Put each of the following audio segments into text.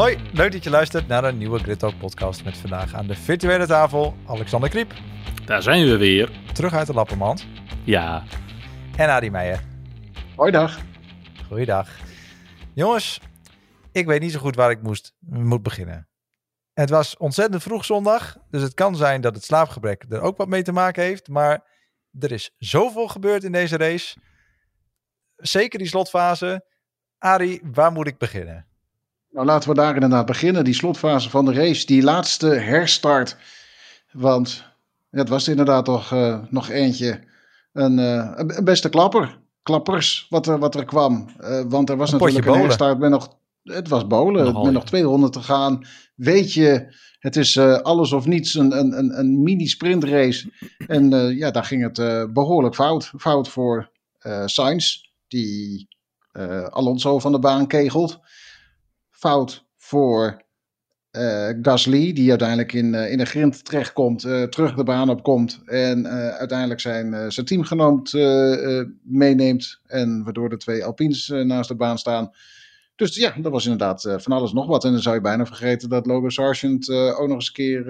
Hoi, leuk dat je luistert naar een nieuwe Grid Talk podcast met vandaag aan de virtuele tafel Alexander Kriep. Daar zijn we weer. Terug uit de Lappermand. Ja. En Adi Meijer. Hoi dag. Goeiedag. Jongens, ik weet niet zo goed waar ik moest, moet beginnen. Het was ontzettend vroeg zondag, dus het kan zijn dat het slaapgebrek er ook wat mee te maken heeft. Maar er is zoveel gebeurd in deze race. Zeker die slotfase. Arie, waar moet ik beginnen? Nou, laten we daar inderdaad beginnen. Die slotfase van de race, die laatste herstart. Want het was inderdaad toch uh, nog eentje. Een, uh, een, beste klapper. Klappers, wat er, wat er kwam. Uh, want er was Een natuurlijk een herstart met nog. Het was bolen. Nogal, met ja. nog twee ronden te gaan. Weet je, het is eh, alles of niets. Een, een, een, een mini-sprintrace. En eh, ja, daar ging het eh, behoorlijk fout. Fout voor eh Sainz, die eh, Alonso van de baan kegelt. Fout voor eh, Gasly, die uiteindelijk in, eh, in de grind terechtkomt, eh, terug de baan opkomt en uiteindelijk zijn, zijn teamgenoot meeneemt. En waardoor de twee Alpines naast de baan staan. Dus ja, dat was inderdaad van alles nog wat. En dan zou je bijna vergeten dat Logan Sargent ook nog eens een keer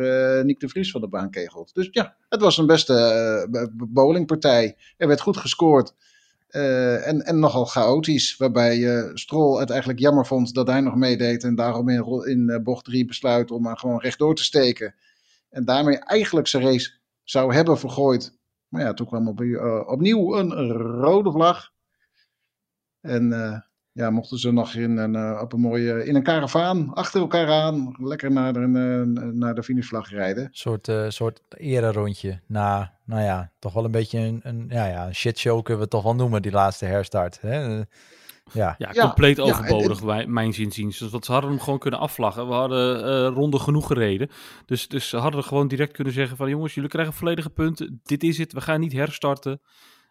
Nick de Vries van de baan kegelt. Dus ja, het was een beste bowlingpartij. Er werd goed gescoord. Eh, en, en nogal chaotisch, waarbij eh Stroll het eigenlijk jammer vond dat hij nog meedeed en daarom in, in eh, bocht 3 besluit om maar gewoon rechtdoor te steken. En daarmee eigenlijk zijn race zou hebben vergooid. Maar ja, toen kwam op, opnieuw een rode vlag. En ja, mochten ze nog in een, eh, op een mooie, in een karavaan achter elkaar aan, lekker naar de, eh, naar de finishvlag rijden. Een soort, eh soort rondje na, nou ja, toch wel een beetje een, een, ja, ja, een shitshow kunnen we het toch wel noemen, die laatste herstart. Hè? Ja, Ja, compleet ja, overbodig, bij mijn zinziens. Dus wat ze hadden hem gewoon kunnen afvlaggen. We hadden eh ronde genoeg gereden. Dus, dus ze hadden gewoon direct kunnen zeggen van... jongens, jullie krijgen volledige punten. Dit is het, we gaan niet herstarten.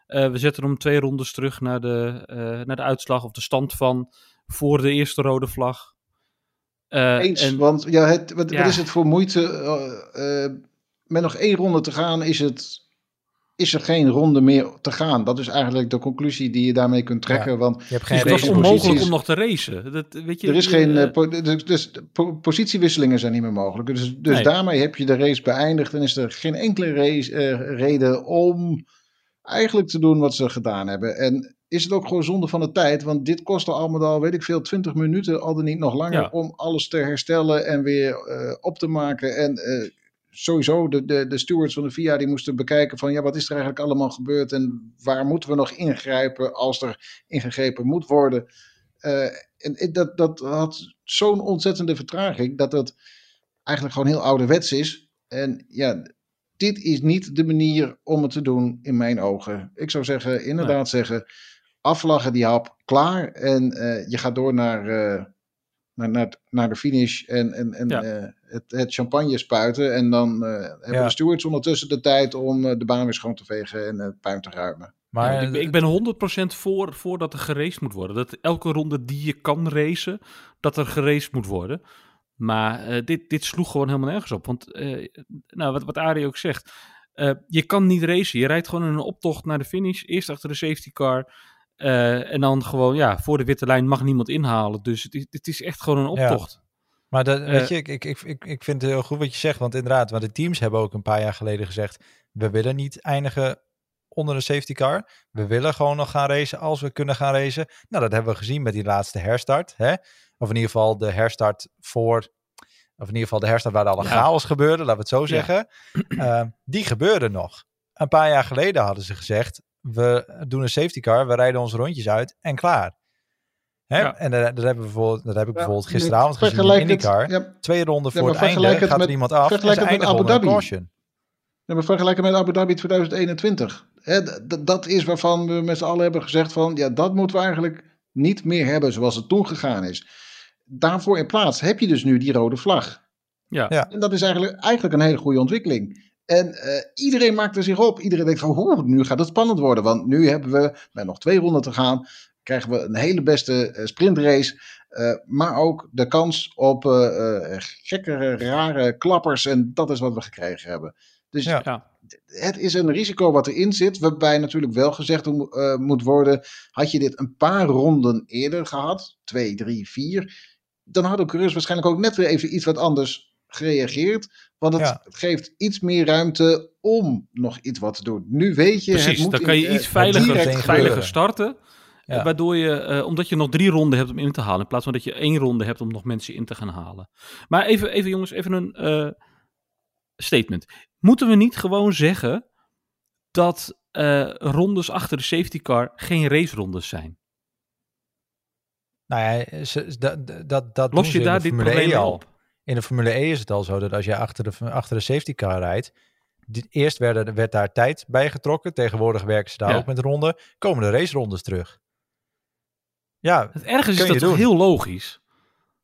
Eh, we zetten hem twee rondes terug naar de, eh, naar de uitslag... of de stand van voor de eerste rode vlag. Eh, Eens, en- want ja, het, wat, Ja. wat is het voor moeite? eh, eh, met nog één ronde te gaan is, het, is er geen ronde meer te gaan. Dat is eigenlijk de conclusie die je daarmee kunt trekken. Want je hebt dus geen het was onmogelijk om nog te racen. Dat, weet je, er is je, geen, po- dus, dus po- positiewisselingen zijn niet meer mogelijk. Dus, dus Nee. daarmee heb je de race beëindigd en is er geen enkele race, eh, reden om eigenlijk te doen wat ze gedaan hebben. En is het ook gewoon zonde van de tijd, want dit kostte allemaal al, weet ik veel, 20 minuten, al dan niet nog langer, Ja. om alles te herstellen en weer eh, op te maken. En eh, sowieso, de, de, de stewards van de VIA die moesten bekijken van, ja, wat is er eigenlijk allemaal gebeurd en waar moeten we nog ingrijpen als er ingegrepen moet worden. Eh, en dat, dat had zo'n ontzettende vertraging dat het eigenlijk gewoon heel ouderwets is. En ja, dit is niet de manier om het te doen in mijn ogen. Ik zou zeggen, inderdaad zeggen, afvlaggen die hap, klaar. En eh, je gaat door naar, eh, naar, naar, naar de finish en, en, en Ja. eh, het, het champagne spuiten. En dan eh, hebben Ja. de stewards ondertussen de tijd om de baan weer schoon te vegen en het puin te ruimen. Maar Ja, ik, ben- ik ben 100% voor, voor dat er geraced moet worden. Dat elke ronde die je kan racen, dat er geraced moet worden. Maar eh, dit, dit sloeg gewoon helemaal nergens op. Want eh, nou, wat, wat Arie ook zegt, eh, je kan niet racen. Je rijdt gewoon in een optocht naar de finish. Eerst achter de safety car. en dan gewoon, ja, voor de witte lijn mag niemand inhalen. Dus het is, het is echt gewoon een Ja. optocht. Maar dat, weet je, ik, ik, ik, ik, vind het heel goed wat je zegt. Want inderdaad, want de teams hebben ook een paar jaar geleden gezegd... we willen niet eindigen onder een safety car. We willen gewoon nog gaan racen als we kunnen gaan racen. Nou, dat hebben we gezien met die laatste herstart. Hè? Of in ieder geval de herstart voor... Of in ieder geval de herstart waar alle Ja. chaos gebeurde, laten we het zo Ja. zeggen. Eh, die gebeurde nog. Een paar jaar geleden hadden ze gezegd... we doen een safety car, we rijden onze rondjes uit en klaar. Hè? Ja. En dat, dat, hebben we bijvoorbeeld, dat heb ik Ja, bijvoorbeeld gisteravond gezien in IndyCar ja, twee ronden Ja, voor het einde het gaat er iemand af en vergelijk ze het met Abu Dhabi. caution. Ja, maar vergelijken met Abu Dhabi 2021. Hè, d- d- dat is waarvan we met z'n allen hebben gezegd van... ja, dat moeten we eigenlijk niet meer hebben zoals het toen gegaan is. Daarvoor in plaats heb je dus nu die rode vlag. Ja. Ja. En dat is eigenlijk, eigenlijk een hele goede ontwikkeling. En eh, iedereen maakt er zich op. Iedereen denkt van, "Oeh, nu gaat het spannend worden. Want nu hebben we, met nog twee ronden te gaan... krijgen we een hele beste eh, sprintrace... eh, maar ook de kans op eh, eh, gekkere, rare klappers. En dat is wat we gekregen hebben. Dus Ja. Ja. het is een risico wat erin zit, waarbij natuurlijk wel gezegd mo- eh, moet worden, had je dit een paar ronden eerder gehad, twee, drie, vier, dan hadden coureurs waarschijnlijk ook net weer even iets wat anders gereageerd. Want het Ja. geeft iets meer ruimte om nog iets wat te doen. Nu weet je, het Precies, moet dan kan je iets veiliger, veiliger starten. Ja. Waardoor je, eh, omdat je nog drie ronden hebt om in te halen. In plaats van dat je één ronde hebt om nog mensen in te gaan halen. Maar even, even jongens, even een eh, statement. Moeten we niet gewoon zeggen dat eh, rondes achter de safety car geen racerondes zijn? Nou ja, ze- dat, dat, dat Los je daar dit probleem E mee al. op? In de Formule E is het al zo dat als je achter de, achter de safety car rijdt, eerst werd, werd daar tijd bij getrokken. Tegenwoordig werken ze daar Ja. ook met ronden. Komen de racerondes terug. Ja, Het ergens is dat heel logisch.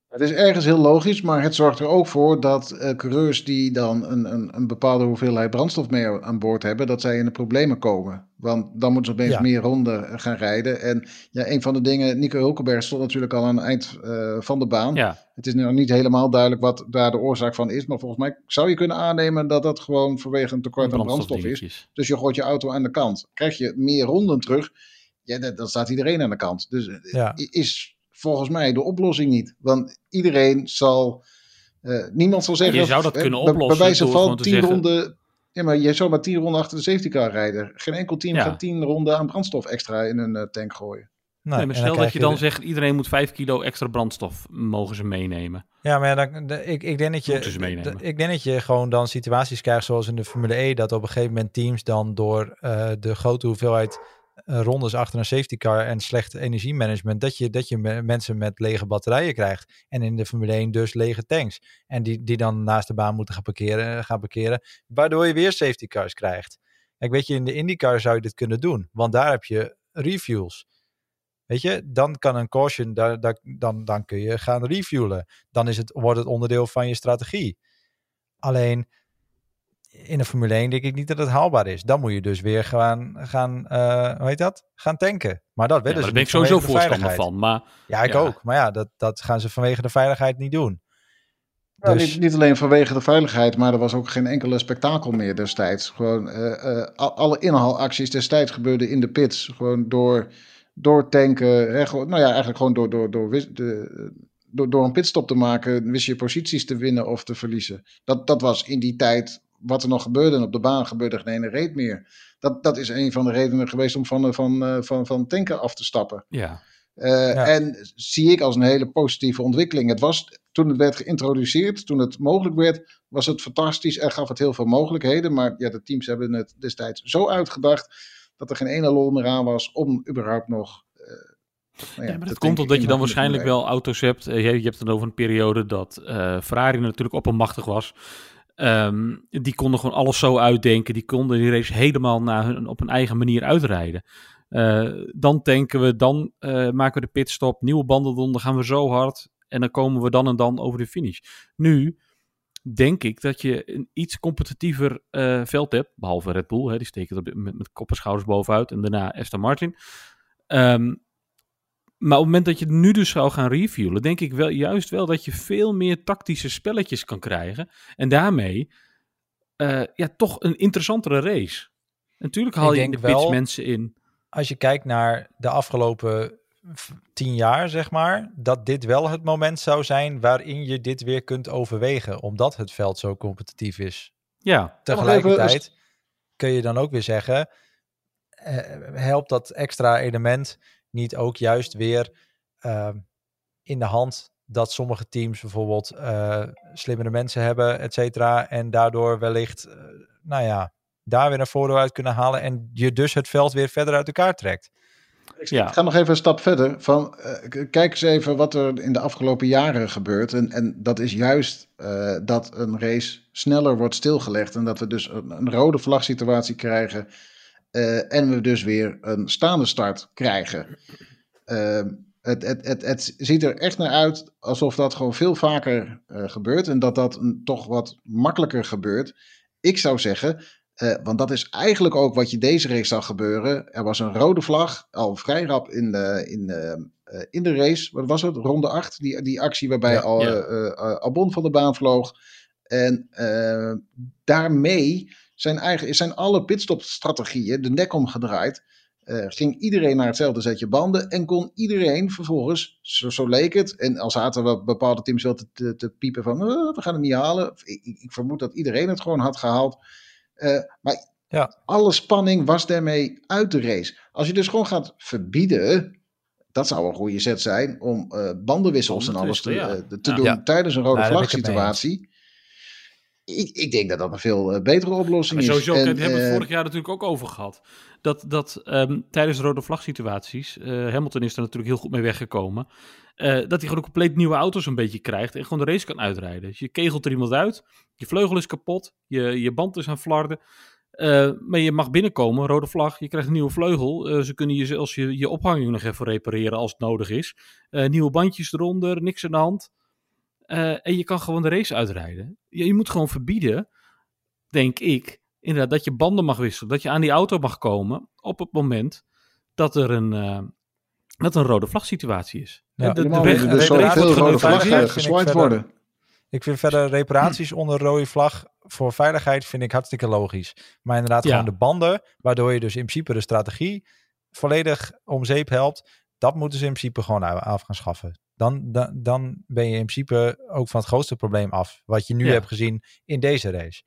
Het is ergens heel logisch, maar het zorgt er ook voor dat eh, coureurs die dan een, een, een bepaalde hoeveelheid brandstof mee aan boord hebben, dat zij in de problemen komen. Want dan moeten ze opeens Ja. meer ronden gaan rijden. En ja, een van de dingen, Nico Hulkenberg stond natuurlijk al aan het eind eh, van de baan. Ja, Het is nog niet helemaal duidelijk wat daar de oorzaak van is, maar volgens mij zou je kunnen aannemen dat dat gewoon vanwege een tekort aan brandstof is. Dus je gooit je auto aan de kant. Krijg je meer ronden terug, ja, dan, staat iedereen aan de kant. Dus eh, Ja. is volgens mij de oplossing niet. Want iedereen zal, eh, niemand zal zeggen... je zou dat kunnen oplossen Bij wijze door van gewoon te tien zeggen- ronden... Ja, maar je zou maar tien ronden achter de safety car rijden. Geen enkel team Ja. gaat tien ronden aan brandstof extra in een eh, tank gooien. nou, nee, maar en stel dat je dan de- zegt, iedereen moet 5 kilo extra brandstof mogen ze meenemen. Ja, maar ja, dan, de- ik, ik, denk dat je, ik denk dat je gewoon dan situaties krijgt zoals in de Formule E, dat op een gegeven moment teams dan door eh, de grote hoeveelheid rondes achter een safety car en slecht energiemanagement, dat je, dat je me- mensen met lege batterijen krijgt. En in de Formule 1 dus lege tanks. En die, die dan naast de baan moeten gaan parkeren, gaan parkeren, waardoor je weer safety cars krijgt. Kijk, weet je, in de IndyCar zou je dit kunnen doen, want daar heb je refuels. Weet je, dan kan een caution, daar, daar, dan, dan kun je gaan refuelen. Dan is het, wordt het onderdeel van je strategie. Alleen in de Formule 1 denk ik niet dat het haalbaar is. Dan moet je dus weer gaan, gaan eh, hoe heet dat? Gaan tanken. Maar dat Ja, willen daar ze ben ik sowieso voorstander van. Maar Ja, ik Ja. ook. Maar ja, dat, dat gaan ze vanwege de veiligheid niet doen. Nou, Dus- niet, niet alleen vanwege de veiligheid, maar er was ook geen enkele spektakel meer destijds. Gewoon eh, eh, al- alle inhaalacties destijds gebeurden in de pits. Gewoon door, door tanken. Hè, gewoon, nou ja, eigenlijk gewoon door, door, door, de, door, door een pitstop te maken, wist je posities te winnen of te verliezen. Dat, dat was in die tijd wat er nog gebeurde. En op de baan gebeurde geen ene reet meer. Dat, dat is een van de redenen geweest om van, eh, van, eh, van, van tanken af te stappen. ja, Eh, Ja. En zie ik als een hele positieve ontwikkeling. Het was, toen het werd geïntroduceerd, toen het mogelijk werd, was het fantastisch en gaf het heel veel mogelijkheden. Maar ja, de teams hebben het destijds zo uitgedacht dat er geen ene lol meer aan was om überhaupt nog. eh, nou Ja, maar dat komt omdat je dan waarschijnlijk wel auto's hebt. Je, je hebt het over een periode dat eh, Ferrari natuurlijk oppermachtig was. Ehm, die konden gewoon alles zo uitdenken. Die konden die race helemaal naar hun, op een eigen manier uitrijden. Eh, dan tanken we, dan eh, maken we de pitstop, nieuwe banden dan gaan we zo hard. En dan komen we dan en dan over de finish. Nu denk ik dat je een iets competitiever eh, veld hebt. Behalve Red Bull, hè, die steken er met, met kop en schouders bovenuit. En daarna Aston Martin. Ehm, maar op het moment dat je nu dus zou gaan refuelen, denk ik wel juist wel dat je veel meer tactische spelletjes kan krijgen. En daarmee eh, ja, toch een interessantere race. Natuurlijk haal Ik je in de wel- mensen in. Als je kijkt naar de afgelopen tien jaar, zeg maar, dat dit wel het moment zou zijn waarin je dit weer kunt overwegen, omdat het veld zo competitief is. Ja, Tegelijkertijd kun je dan ook weer zeggen, eh, helpt dat extra element niet ook juist weer ehm, in de hand dat sommige teams bijvoorbeeld eh, slimmere mensen hebben, et cetera, en daardoor wellicht, eh, nou ja, daar weer een voordeel uit kunnen halen en je dus het veld weer verder uit elkaar trekt. Ik, Ja. ga nog even een stap verder. Van, eh, kijk eens even wat er in de afgelopen jaren gebeurt. En, en dat is juist eh, dat een race sneller wordt stilgelegd. En dat we dus een, een rode vlagsituatie krijgen. Eh, en we dus weer een staande start krijgen. Ehm, het, het, het, het ziet er echt naar uit alsof dat gewoon veel vaker eh, gebeurt. En dat dat een, toch wat makkelijker gebeurt. Ik zou zeggen, eh, want dat is eigenlijk ook wat je deze race zag gebeuren. Er was een rode vlag, al vrij rap in de, in de, in de race. Wat was het? Ronde 8, die, die actie waarbij Ja, al, ja. Albon van de baan vloog. En daarmee zijn, eigen, zijn alle pitstopstrategieën de nek omgedraaid. eh, ging iedereen naar hetzelfde setje banden en kon iedereen vervolgens, zo, zo leek het, en al zaten we bepaalde teams wel te, te, te piepen van "Eh, we gaan het niet halen. Ik, ik, ik vermoed dat iedereen het gewoon had gehaald. Eh, maar Ja. alle spanning was daarmee uit de race. Als je dus gewoon gaat verbieden, dat zou een goede zet zijn om eh, bandenwissels en alles te, ja. te Ja. doen Ja. tijdens een rode Nou, vlag situatie. Ik, ik denk dat dat een veel eh, betere oplossing Maar is. sowieso, En, kijk, daar hebben we het eh, vorig jaar natuurlijk ook over gehad. Dat, dat ehm, tijdens rode vlag situaties, eh, Hamilton is er natuurlijk heel goed mee weggekomen. dat hij gewoon compleet nieuwe auto's een beetje krijgt en gewoon de race kan uitrijden. Dus je kegelt er iemand uit, je vleugel is kapot, je, je band is aan flarden. eh, maar je mag binnenkomen, rode vlag, je krijgt een nieuwe vleugel. ze kunnen je zelfs je, je ophanging nog even repareren als het nodig is. Nieuwe bandjes eronder, niks aan de hand. Eh, en je kan gewoon de race uitrijden. Je, je moet gewoon verbieden, denk ik, inderdaad, dat je banden mag wisselen. Dat je aan die auto mag komen op het moment dat er een, eh, dat een rode vlag situatie is. Ja. De, de weg, de veel rode vlaggen geswiped verder- worden. Ik vind verder reparaties onder rode vlag voor veiligheid vind ik hartstikke logisch. Maar inderdaad Ja. gewoon de banden, waardoor je dus in principe de strategie volledig om zeep helpt. Dat moeten ze in principe gewoon af gaan schaffen. Dan, dan, dan ben je in principe ook van het grootste probleem af. Wat je nu Ja. hebt gezien in deze race.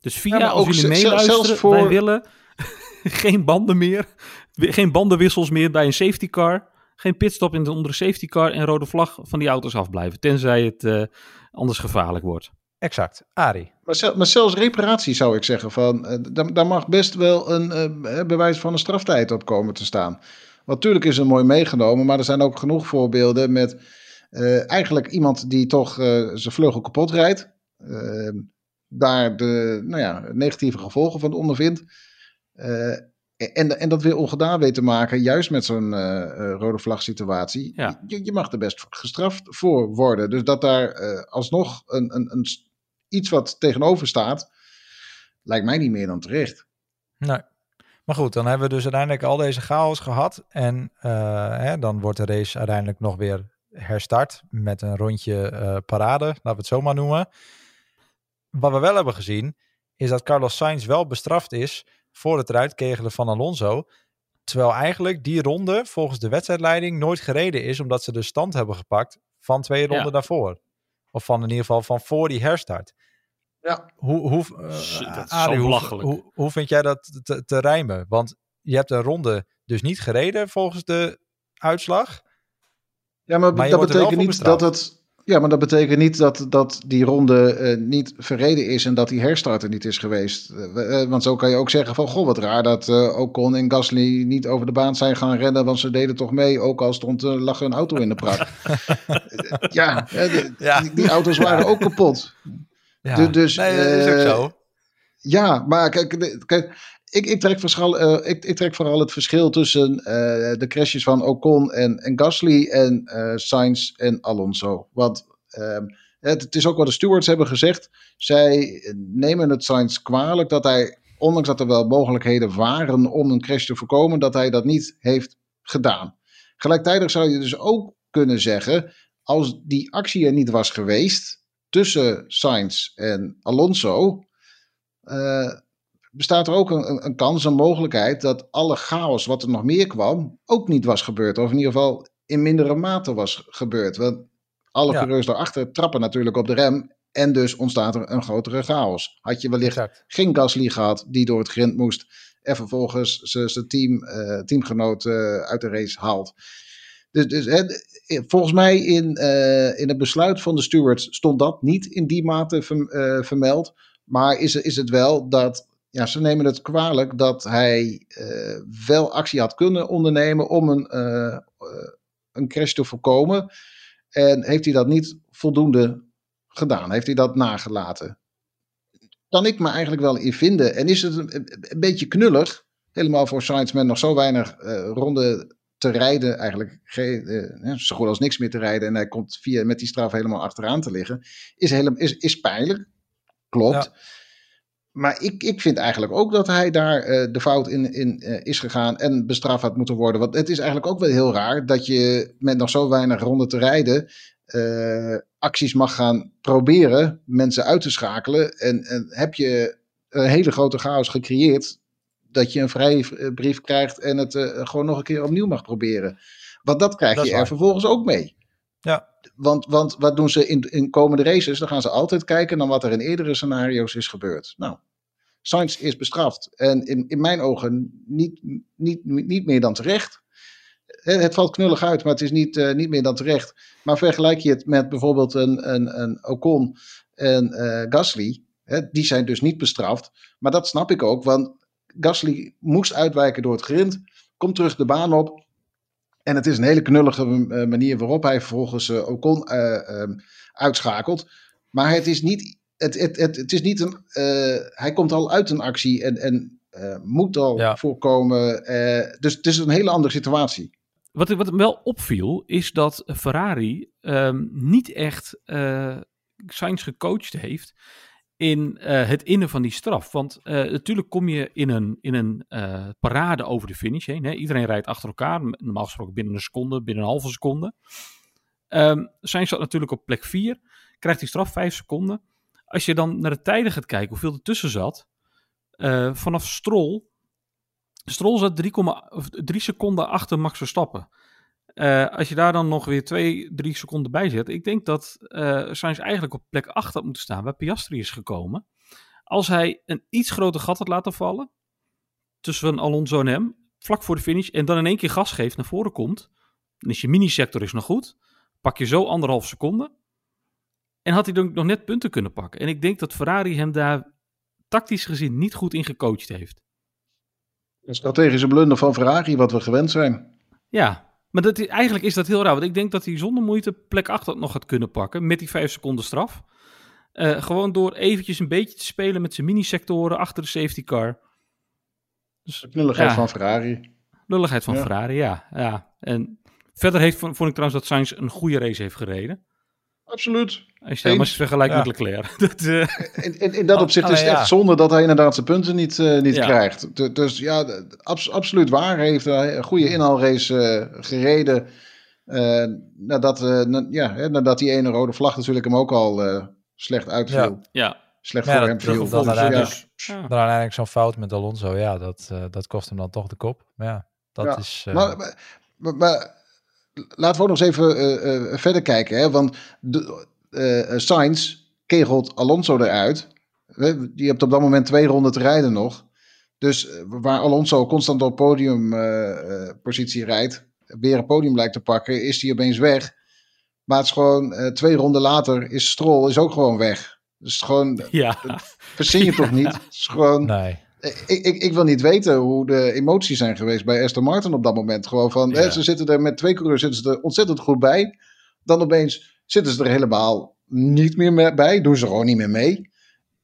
Dus via, Ja, als ook jullie meeluisteren, voor- wij willen geen banden meer, geen bandenwissels meer bij een safety car, geen pitstop in de, onder safety car en rode vlag van die auto's afblijven, tenzij het eh, anders gevaarlijk wordt. Exact. Ari. Maar, zel- maar zelfs reparatie zou ik zeggen van, eh, daar, daar mag best wel een eh, bewijs van een straftijd op komen te staan. Natuurlijk is het mooi meegenomen, maar er zijn ook genoeg voorbeelden met eh, eigenlijk iemand die toch eh, zijn vleugel kapot rijdt. eh, daar de nou ja, negatieve gevolgen van ondervindt. eh, en, en dat weer ongedaan weet te maken, juist met zo'n rode vlag situatie. Ja. Je, je mag er best gestraft voor worden. Dus dat daar alsnog een, een, een, iets wat tegenover staat, lijkt mij niet meer dan terecht. Nee. Maar goed, dan hebben we dus uiteindelijk al deze chaos gehad. En eh, hè, dan wordt de race uiteindelijk nog weer herstart met een rondje eh, parade, laten we het zo maar noemen. Wat we wel hebben gezien, is dat Carlos Sainz wel bestraft is voor het eruit kegelen van Alonso. Terwijl eigenlijk die ronde volgens de wedstrijdleiding nooit gereden is, omdat ze de stand hebben gepakt van twee ronden Ja. daarvoor. Of van in ieder geval van voor die herstart. Ja. Hoe, hoe, eh, dat Arie, zo hoe, hoe, hoe vind jij dat te, te rijmen? Want je hebt een ronde dus niet gereden volgens de uitslag. Ja, maar, dat er betekent niet dat het. Ja, maar dat betekent niet dat, dat die ronde eh, niet verreden is en dat die herstarter niet is geweest. Eh, we- eh, want zo kan je ook zeggen van, goh, wat raar dat eh Ocon en Gasly niet over de baan zijn gaan rennen, want ze deden toch mee, ook al stond, eh, lag hun auto in de prak. Eh, ja, eh, de- Ja. Die, die auto's waren ook kapot. Ja, Du- dus, nee, dat is ook eh, zo. Ja, maar kijk, kijk ik, ik, trek vooral, eh, ik, ik trek vooral het verschil tussen eh, de crashes van Ocon en, en Gasly en eh Sainz en Alonso. Want ehm, het, het is ook wat de stewards hebben gezegd. Zij nemen het Sainz kwalijk dat hij, ondanks dat er wel mogelijkheden waren om een crash te voorkomen, dat hij dat niet heeft gedaan. Gelijktijdig zou je dus ook kunnen zeggen, als die actie er niet was geweest tussen Sainz en Alonso, eh, bestaat er ook een, een- kans, een mogelijkheid dat alle chaos wat er nog meer kwam, ook niet was gebeurd. Of in ieder geval in mindere mate was gebeurd. Want alle Ja. coureurs daarachter trappen natuurlijk op de rem. En dus ontstaat er een grotere chaos. Had je wellicht Exact. geen Gasly gehad die door het grind moest. En vervolgens zijn team, eh, teamgenoot uit de race haalt. Dus, dus volgens mij in, eh, in het besluit van de stewards stond dat niet in die mate eh, vermeld. Maar is, is het wel dat ja, ze nemen het kwalijk dat hij eh, wel actie had kunnen ondernemen om een, een crash te voorkomen. En heeft hij dat niet voldoende gedaan? Heeft hij dat nagelaten? Kan ik me eigenlijk wel in vinden. En is het een, beetje knullig, helemaal voor met nog zo weinig ronden te rijden, eigenlijk eh, zo goed als niks meer te rijden. En hij komt via, met die straf helemaal achteraan te liggen. Is, helemaal, is, is pijnlijk. Klopt. Ja. Maar ik, ik vind eigenlijk ook dat hij daar eh, de fout in, in eh, is gegaan en bestraft had moeten worden. Want het is eigenlijk ook wel heel raar dat je met nog zo weinig ronden te rijden acties mag gaan proberen mensen uit te schakelen. En, en heb je een hele grote chaos gecreëerd dat je een vrijbrief krijgt en het eh, gewoon nog een keer opnieuw mag proberen. Want dat krijg Dat je er waar. vervolgens ook mee. Ja. Want, want wat doen ze in, in komende races? Dan gaan ze altijd kijken naar wat er in eerdere scenario's is gebeurd. Nou, Sainz is bestraft. En in, in mijn ogen niet, niet, niet meer dan terecht. Eh, Het valt knullig uit, maar het is niet, eh, niet meer dan terecht. Maar vergelijk je het met bijvoorbeeld een, een, een Ocon en eh, Gasly. Hè, die zijn dus niet bestraft. Maar dat snap ik ook, want Gasly moest uitwijken door het grind. Komt terug de baan op. En het is een hele knullige eh, manier waarop hij vervolgens eh, Ocon eh, ehm, uitschakelt. Maar het is niet, het, het, het, het is niet een. hij komt al uit een actie en, en moet al Ja. voorkomen. dus het is een hele andere situatie. Wat, wat wel opviel, is dat Ferrari ehm, niet echt eh Sainz gecoacht heeft in eh, het innen van die straf. Want eh, natuurlijk kom je in een, in een eh, parade over de finish heen. Hè? Iedereen rijdt achter elkaar, normaal gesproken binnen een seconde, binnen een halve seconde. Ehm Sainz zat natuurlijk op plek 4, krijgt die straf 5 seconden. Als je dan naar de tijden gaat kijken, hoeveel er tussen zat, vanaf Stroll Stroll zat 3,3 of 3 seconden achter Max Verstappen. Eh, als je daar dan nog weer 2, 3 seconden bij zet. Ik denk dat eh Sainz eigenlijk op plek 8 had moeten staan, waar Piastri is gekomen. Als hij een iets groter gat had laten vallen. tussen Alonso en hem. vlak voor de finish. en dan in één keer gas geeft, naar voren komt. dan is je mini-sector is nog goed. Pak je zo anderhalf seconde. En had hij dan nog net punten kunnen pakken. En ik denk dat Ferrari hem daar tactisch gezien niet goed in gecoacht heeft. Een strategische blunder van Ferrari, wat we gewend zijn. Ja, maar dat, eigenlijk is dat heel raar. Want ik denk dat hij zonder moeite plek 8 nog had kunnen pakken. Met die 5 seconden straf. Eh, gewoon door eventjes een beetje te spelen met zijn mini-sectoren achter de safety car. De knulligheid Ja. van Ferrari. Lulligheid van Ja. Ferrari, ja. ja. En verder heeft, vond ik trouwens dat Sainz een goede race heeft gereden. Absoluut. Als je eens vergelijkt Ja. met Leclerc. dat, eh, In, in, in dat Oh, opzicht oh, is het ja. echt zonde dat hij inderdaad zijn punten niet, eh, niet Ja. krijgt. Du- Dus ja, abs- absoluut waar. Hij heeft een goede inhaalrace eh, gereden. Eh, nadat, eh, na- ja, hè, nadat die ene rode vlag natuurlijk hem ook al eh, slecht uitviel. ja. Slecht Ja, voor dat hem viel. dan Dus, uiteindelijk-. Dan zo'n fout met Alonso, ja, dat, eh, dat kost hem dan toch de kop. Maar ja, dat Ja, is... eh, Maar, maar, maar- maar laten we ook nog eens even eh, eh, verder kijken. Hè? Want de, eh, Sainz kegelt Alonso eruit. Hè, Die hebt op dat moment twee ronden te rijden nog. Dus waar Alonso constant op podiumpositie rijdt, weer een podium lijkt te pakken, is hij opeens weg. Maar het is gewoon twee ronden later is Stroll is ook gewoon weg. Dus het gewoon, ja. verzin je toch niet? Het is gewoon, nee. Ik, ik, ik wil niet weten hoe de emoties zijn geweest bij Aston Martin op dat moment. Gewoon van, hè, ze zitten er met twee coureurs zitten ze er ontzettend goed bij. Dan opeens zitten ze er helemaal niet meer mee- bij. Doen ze gewoon niet meer mee.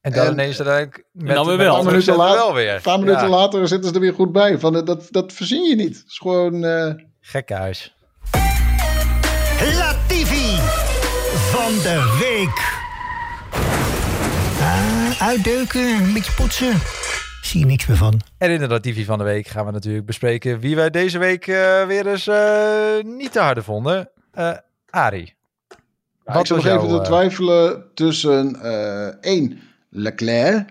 En dan En- ineens uiteindelijk met, dan weer wel. Een paar minuten later- wel weer. Een paar minuten Ja, later zitten ze er weer goed bij. Van, eh, dat, dat verzin je niet. Het is gewoon... eh, Gekhuis. Latifi van de week. Ah, uitdeuken, een beetje poetsen. Zie je niks meer van. En in de Latifi van de week gaan we natuurlijk bespreken wie wij deze week eh, weer eens eh, niet te harde vonden. Eh Arie. Ja, ik zit nog even te eh, twijfelen tussen eh één, Leclerc,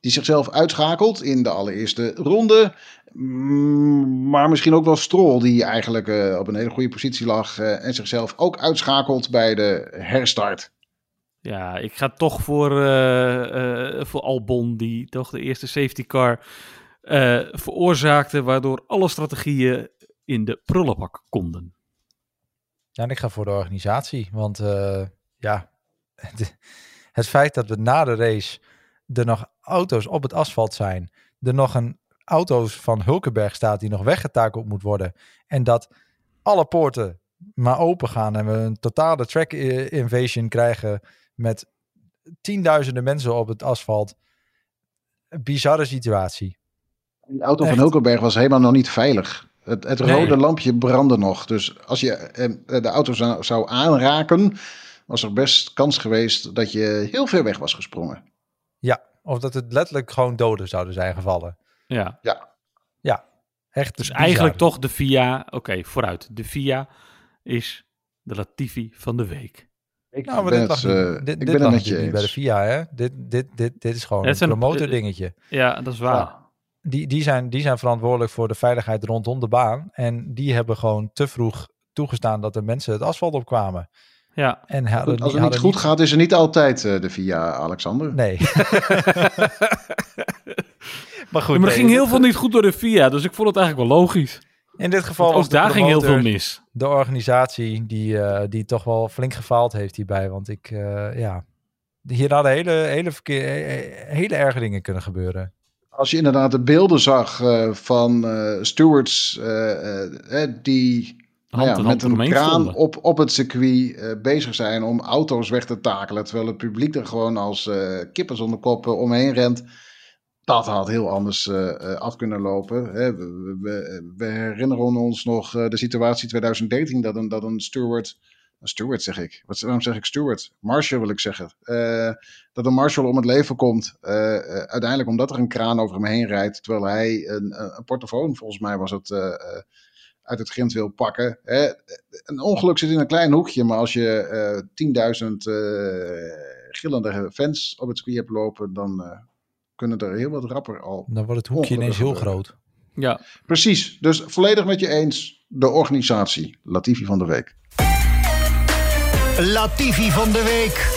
die zichzelf uitschakelt in de allereerste ronde. Mm, Maar misschien ook wel Stroll, die eigenlijk eh, op een hele goede positie lag eh, en zichzelf ook uitschakelt bij de herstart. Ja, ik ga toch voor, eh, eh, voor Albon, die toch de eerste safety car eh, veroorzaakte, waardoor alle strategieën in de prullenbak konden. Ja, en ik ga voor de organisatie. Want ja, het, het feit dat we na de race er nog auto's op het asfalt zijn. Er nog een auto's van Hulkenberg staat die nog weggetakeld moet worden. En dat alle poorten maar open gaan en we een totale track invasion krijgen met tienduizenden mensen op het asfalt. Een bizarre situatie. De auto Echt. van Hulkenberg was helemaal nog niet veilig. Het, het Nee. rode lampje brandde nog. Dus als je eh, de auto zou, zou aanraken, was er best kans geweest dat je heel ver weg was gesprongen. Ja, of dat het letterlijk gewoon doden zouden zijn gevallen. Ja, Echt dus bizar. eigenlijk toch de VIA, oké, vooruit. De VIA is de Latifi van de week. Ik Nou, maar ben dit het, lag, niet- dit, ik dit ben het lag met je natuurlijk niet bij de eens. FIA, hè? Dit, dit, dit, dit is gewoon een promotor eh, dingetje. Ja, dat is waar. Ja. die, die, zijn, die zijn verantwoordelijk voor de veiligheid rondom de baan. En die hebben gewoon te vroeg toegestaan dat de mensen het asfalt opkwamen. Ja, En hadden, Goed, als het niet goed gaat, is er niet altijd eh, de VIA, Alexander. Nee. maar goed, maar er nee, ging heel veel niet goed door de VIA, dus ik vond het eigenlijk wel logisch. In dit geval was daar ging heel veel mis. De organisatie die, eh, die toch wel flink gefaald heeft hierbij. Want ik, eh, ja... Hier hadden hele, hele, verkeer, eh, hele erge dingen kunnen gebeuren. Als je inderdaad de beelden zag eh, van eh, stewards die nou Hand ja, met een kraan op, op het circuit eh, bezig zijn om auto's weg te takelen. Terwijl het publiek er gewoon als eh kippen zonder koppen omheen rent. Dat had heel anders eh, eh, af kunnen lopen. Hè. We, we, herinneren ons nog eh, de situatie 2013 dat een, dat een steward. Steward zeg ik. Wat, waarom zeg ik steward? Marshal wil ik zeggen. Dat een marshal om het leven komt. uiteindelijk omdat er een kraan over hem heen rijdt. Terwijl hij een, een, portofoon, volgens mij was het, uit het grind wil pakken. Een ongeluk zit in een klein hoekje. Maar als je eh 10.000 eh, gillende fans op het circuit hebt lopen. Dan kunnen er heel wat rapper al. Dan wordt het hoekje ineens heel gebeuren. groot. Ja, Precies. Dus volledig met je eens. De organisatie. Latifi van de week. Latifi van de week.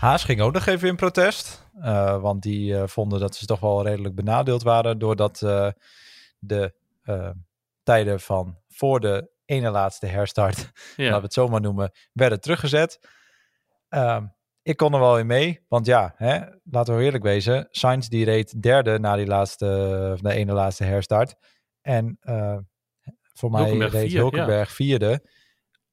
Haas ging ook nog even in protest. eh, want die eh, vonden dat ze toch wel redelijk benadeeld waren. Doordat eh, de tijden van voor de ene laatste herstart, ja. laten we het zo maar noemen, werden teruggezet. Ehm, ik kon er wel in mee. Want ja, hè, laten we eerlijk wezen. Sainz die reed derde na die laatste, of de ene laatste herstart. En eh, voor mij Hulkenberg reed vier, Hulkenberg vierde.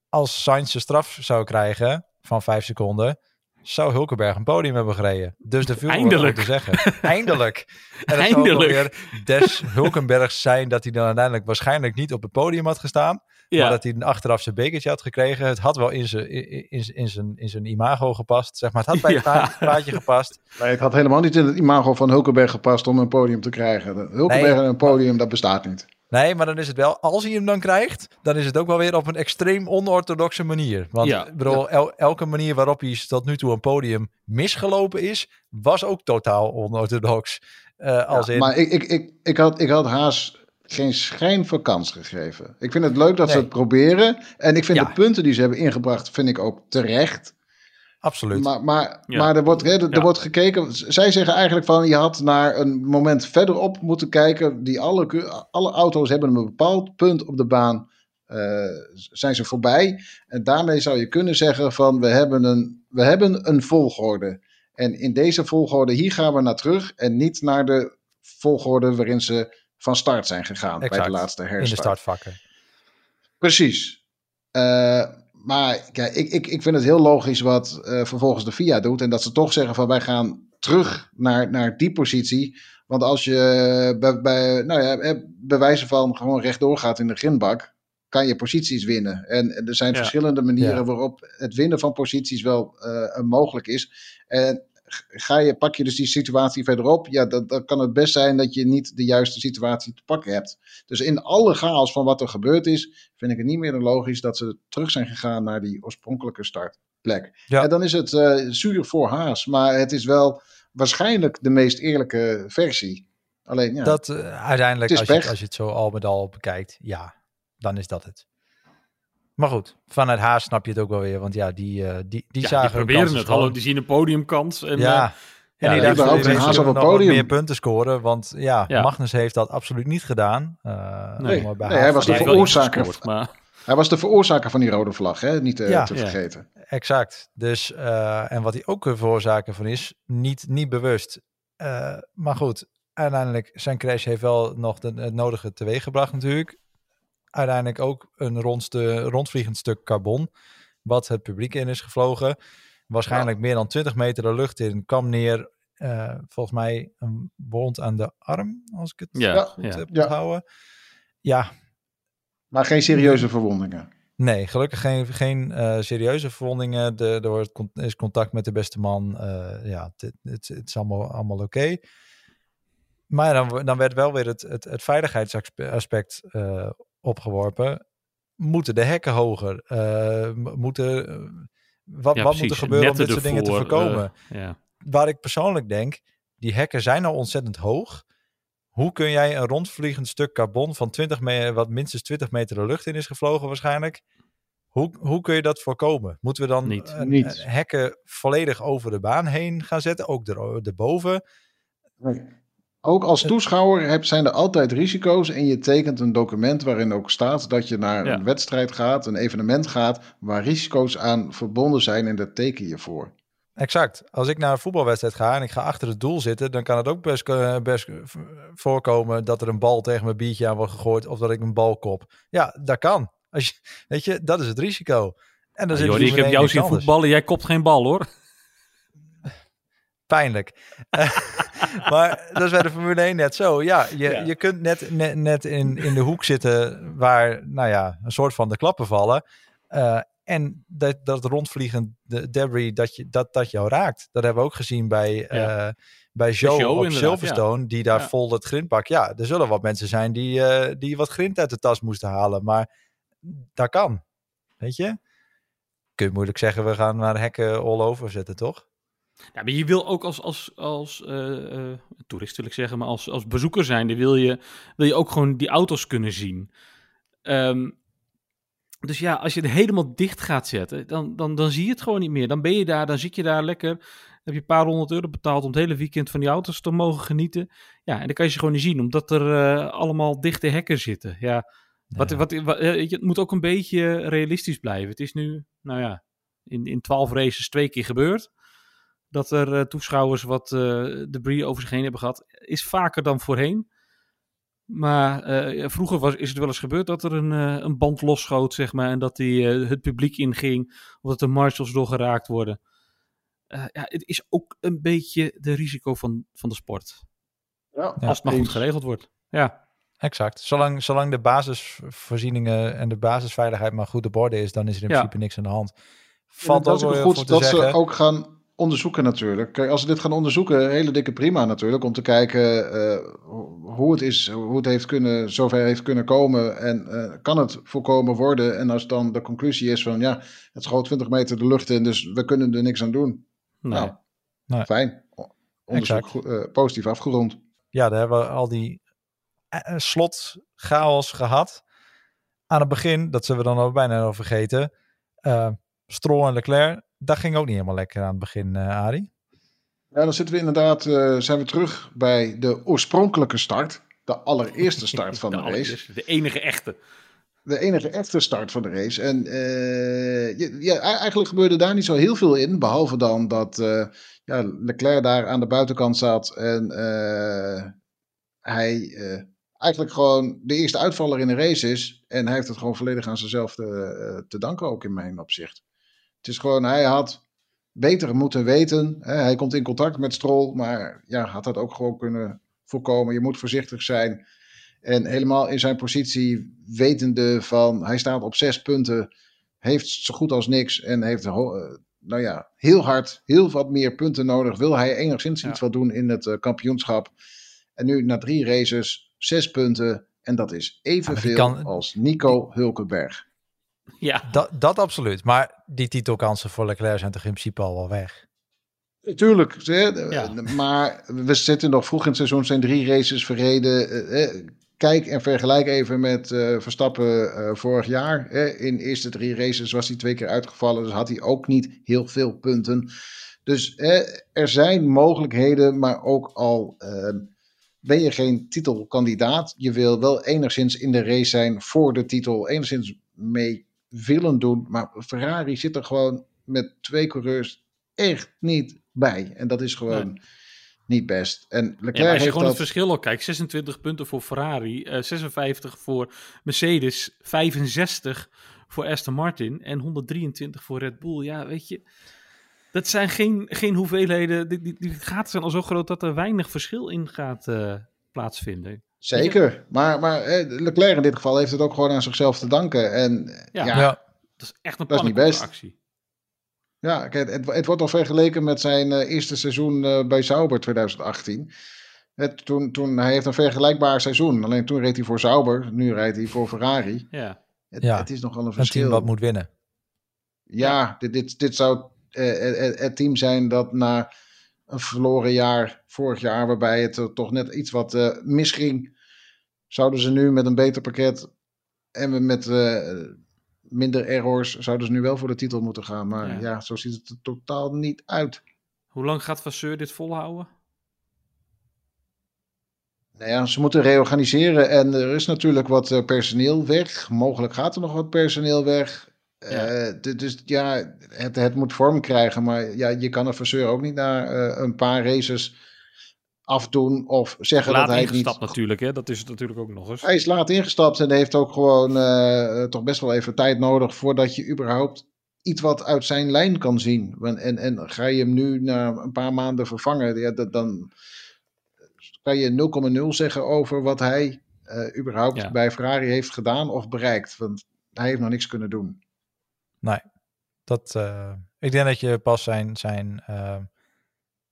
Als Sainz de straf zou krijgen van vijf seconden, zou Hulkenberg een podium hebben gereden. Dus er viel Eindelijk. te zeggen. Eindelijk. En het zou Eindelijk. weer des Hulkenbergs zijn dat hij dan uiteindelijk waarschijnlijk niet op het podium had gestaan. Maar ja. dat hij achteraf zijn bekertje had gekregen. Het had wel in zijn, in, in, in zijn, in zijn imago gepast. Zeg maar. Het had bij het Ja. plaatje- gepast. Nee, het had helemaal niet in het imago van Hulkenberg gepast om een podium te krijgen. Hulkenberg Nee. een podium, dat bestaat niet. Nee, maar dan is het wel, als hij hem dan krijgt, dan is het ook wel weer op een extreem onorthodoxe manier. Want Ja. ik bedoel, el- elke manier waarop hij tot nu toe een podium misgelopen is, was ook totaal onorthodox. Eh, als Ja, in, Maar ik, ik, ik, ik, had, ik had Haas geen schijn van kans gegeven. Ik vind het leuk dat ze het proberen. En ik vind Ja. de punten die ze hebben ingebracht, vind ik ook terecht. absoluut. Maar, maar, Ja. maar er, wordt, hè, er, er Ja. wordt gekeken. Zij zeggen eigenlijk van je had naar een moment verderop moeten kijken. Die alle, alle auto's hebben een bepaald punt op de baan. eh, zijn ze voorbij. En daarmee zou je kunnen zeggen van we hebben een, we hebben een volgorde. En in deze volgorde hier gaan we naar terug. En niet naar de volgorde waarin ze van start zijn gegaan bij de laatste in de herstart. startvakken. Precies. Eh, maar kijk, ik, ik, ik vind het heel logisch wat eh, vervolgens de FIA doet. En dat ze toch zeggen van wij gaan terug naar, naar die positie. Want als je eh, bij, bij, nou ja, bij wijze van gewoon rechtdoor gaat in de grindbak, kan je posities winnen. En er zijn Ja. verschillende manieren Ja. waarop het winnen van posities wel eh, mogelijk is. En ga je, pak je dus die situatie verderop, ja, dan, dan kan het best zijn dat je niet de juiste situatie te pakken hebt. Dus in alle chaos van wat er gebeurd is, vind ik het niet meer dan logisch dat ze terug zijn gegaan naar die oorspronkelijke startplek. Ja. En dan is het eh, zuur voor Haas, maar het is wel waarschijnlijk de meest eerlijke versie. Alleen ja, Dat eh, uiteindelijk, als je, als je het zo al met al bekijkt, ja, dan is dat het. Maar goed, vanuit Haas snap je het ook wel weer. Want ja, die, eh, die, die Ja, zagen die proberen het. Hallo, die zien een podiumkans. En, ja, eh, en ja, die dachten, op wat podium. meer punten scoren. Want ja, Ja. Magnus heeft dat absoluut niet gedaan. Eh, Nee. Nee, hij was de veroorzaker. gescoord, maar hij was de veroorzaker van die rode vlag, hè? niet Ja. te Ja. vergeten. Exact. Dus, eh, en wat hij ook een veroorzaker van is, niet, niet bewust. Eh, maar goed, uiteindelijk zijn crash heeft wel nog de, het nodige teweeggebracht natuurlijk. Uiteindelijk ook een rondste, rondvliegend stuk carbon, wat het publiek in is gevlogen. Waarschijnlijk meer dan 20 meter de lucht in, kwam neer. eh, volgens mij een wond aan de arm, als ik het Ja, goed ja. heb Ja. onthouden. Ja, Maar geen serieuze verwondingen. Nee, gelukkig geen, geen eh, serieuze verwondingen. De, er wordt con- is contact met de beste man. eh, ja, het, het, het is allemaal, allemaal oké. Maar dan, dan werd wel weer het, het, het veiligheidsaspect eh, opgeworpen. Moeten de hekken hoger? Eh, moeten, Wat, Ja, wat moet er gebeuren om dit soort dingen te voorkomen? eh, ja. Waar ik persoonlijk denk, die hekken zijn al ontzettend hoog. Hoe kun jij een rondvliegend stuk carbon van 20 meter, wat minstens 20 meter de lucht in is gevlogen waarschijnlijk, hoe, hoe kun je dat voorkomen? Moeten we dan Niet. een- Niet. een hekken volledig over de baan heen gaan zetten, ook er, erboven? Ook als toeschouwer heb, zijn er altijd risico's en je tekent een document waarin ook staat dat je naar Ja. een wedstrijd gaat, een evenement gaat, waar risico's aan verbonden zijn en daar teken je voor. Exact. Als ik naar een voetbalwedstrijd ga en ik ga achter het doel zitten, dan kan het ook best, eh, best v- voorkomen dat er een bal tegen mijn biertje aan wordt gegooid of dat ik een bal kop. Ja, dat kan. Als je, weet je, dat is het risico. En dan Jordi, er ik heb jou zien voetballen, jij kopt geen bal hoor. Pijnlijk. maar dat is bij de Formule 1 net zo. Ja, je, Ja. je kunt net, net, net in, in de hoek zitten waar, nou ja, een soort van de klappen vallen. Eh, en dat, dat rondvliegend de debris, dat, je, dat, dat jou raakt. Dat hebben we ook gezien bij, Ja. eh, bij Joe, Joe op Silverstone, die daar vol het grind pakt. Ja, er zullen wat mensen zijn die, eh, die wat grind uit de tas moesten halen. Maar dat kan. Weet je? Kun je moeilijk zeggen, we gaan maar hekken all over zetten, toch? Ja, maar je wil ook als, als, als eh, toerist wil ik zeggen, maar als, als bezoeker zijnde wil je, wil je ook gewoon die auto's kunnen zien. Ehm, dus ja, als je het helemaal dicht gaat zetten, dan, dan, dan zie je het gewoon niet meer. Dan ben je daar, dan zit je daar lekker, heb je een paar honderd euro betaald om het hele weekend van die auto's te mogen genieten. Ja, en dan kan je ze gewoon niet zien, omdat er eh, allemaal dichte hekken zitten. Ja, wat, wat, wat, het moet ook een beetje realistisch blijven. Het is nu, nou ja, in, in 12 races twee keer gebeurd. Dat er eh, toeschouwers wat eh, debris over zich heen hebben gehad. Is vaker dan voorheen. Maar eh, vroeger was, is het wel eens gebeurd dat er een, eh, een band losschoot, zeg maar. En dat die, eh, het publiek inging. Of dat de marshals doorgeraakt worden. Eh, ja, het is ook een beetje de risico van, van de sport. Ja, als het maar goed geregeld wordt. Ja, Exact. Zolang, zolang de basisvoorzieningen en de basisveiligheid maar goed op orde is, dan is er in Ja. principe niks aan de hand. Valt dat ook is ook wel goed dat zeggen. ze ook gaan onderzoeken natuurlijk. Kijk, als ze dit gaan onderzoeken, hele dikke prima natuurlijk. Om te kijken eh, hoe het is, hoe het heeft kunnen, zover heeft kunnen komen. En eh, kan het voorkomen worden. En als dan de conclusie is van ja, het schoot 20 meter de lucht in, dus we kunnen er niks aan doen. nee. Nou, Nee. fijn. Onderzoek eh, positief afgerond. Ja, daar hebben we al die slot chaos gehad. Aan het begin, dat zullen we dan ook bijna nog vergeten. Stroll en Leclerc, dat ging ook niet helemaal lekker aan het begin, eh Arie. Ja, dan zitten we inderdaad, eh, zijn we terug bij de oorspronkelijke start. De allereerste start van de, race. De enige echte. De enige echte start van de race. En eh, ja, ja, eigenlijk gebeurde daar niet zo heel veel in. Behalve dan dat ja, Leclerc daar aan de buitenkant zat. En eh, hij eigenlijk gewoon de eerste uitvaller in de race is. En hij heeft het gewoon volledig aan zichzelf te, te danken ook in mijn opzicht. Het is gewoon, hij had beter moeten weten. Hè? Hij komt in contact met Stroll. Maar ja, had dat ook gewoon kunnen voorkomen. Je moet voorzichtig zijn. En helemaal in zijn positie, wetende van hij staat op zes punten, heeft zo goed als niks en heeft eh, nou ja, heel hard, heel wat meer punten nodig. Wil hij enigszins Ja. iets wat doen in het eh, kampioenschap. En nu na drie races, zes punten. En dat is evenveel kan- als Nico Hulkenberg. Ja, Dat, dat absoluut. Maar die titelkansen voor Leclerc zijn toch in principe al wel weg. Tuurlijk, hè, Ja. maar we zitten nog vroeg in het seizoen, zijn drie races verreden. Eh, eh, Kijk en vergelijk even met eh, Verstappen eh, vorig jaar. Hè. In de eerste drie races was hij twee keer uitgevallen, dus had hij ook niet heel veel punten. Dus eh, er zijn mogelijkheden, maar ook al eh, ben je geen titelkandidaat. Je wil wel enigszins in de race zijn voor de titel, enigszins mee willen doen. Maar Ferrari zit er gewoon met twee coureurs echt niet bij. En dat is gewoon niet best. En Ja, Leclerc maar als je heeft gewoon dat... het verschil ook kijkt, 26 punten voor Ferrari, eh, 56 voor Mercedes, 65 voor Aston Martin en 123 voor Red Bull. Ja, weet je, dat zijn geen, geen hoeveelheden, die, die, die gaten zijn al zo groot dat er weinig verschil in gaat eh, plaatsvinden. Zeker. Maar, maar eh, Leclerc in dit geval heeft het ook gewoon aan zichzelf te danken. En Ja. ja, Ja, Dat is echt een Dat is niet pannenkoeken best. actie. Ja, kijk, het, het wordt al vergeleken met zijn eh, eerste seizoen eh, bij Sauber 2018. Het, toen, toen, hij heeft een vergelijkbaar seizoen. Alleen toen reed hij voor Sauber, nu rijdt hij voor Ferrari. Ja, Het, Ja, het is nogal een een team verschil. wat moet winnen. ja, dit, dit, dit zou eh, het, het team zijn dat na een verloren jaar, vorig jaar, waarbij het er toch net iets wat eh, misging, zouden ze nu met een beter pakket en met eh, minder errors, zouden ze nu wel voor de titel moeten gaan. Maar Ja. ja, zo ziet het er totaal niet uit. Hoe lang gaat Vasseur dit volhouden? Nou ja, ze moeten reorganiseren en er is natuurlijk wat eh, personeel weg. Mogelijk gaat er nog wat personeel weg. Ja. Eh, dus ja, het, het moet vorm krijgen. Maar ja, je kan een verseur ook niet na eh, een paar races afdoen of zeggen Laat dat hij ingestapt niet... natuurlijk, hè? Dat is het natuurlijk ook nog eens. Hij is laat ingestapt en heeft ook gewoon eh, toch best wel even tijd nodig voordat je überhaupt iets wat uit zijn lijn kan zien. Want- En, en ga je hem nu na een paar maanden vervangen, ja, dat, dan kan je 0,0 zeggen over wat hij überhaupt Ja. bij Ferrari heeft gedaan of bereikt. Want hij heeft nog niks kunnen doen. Dat, eh, ik denk dat je pas zijn, zijn eh,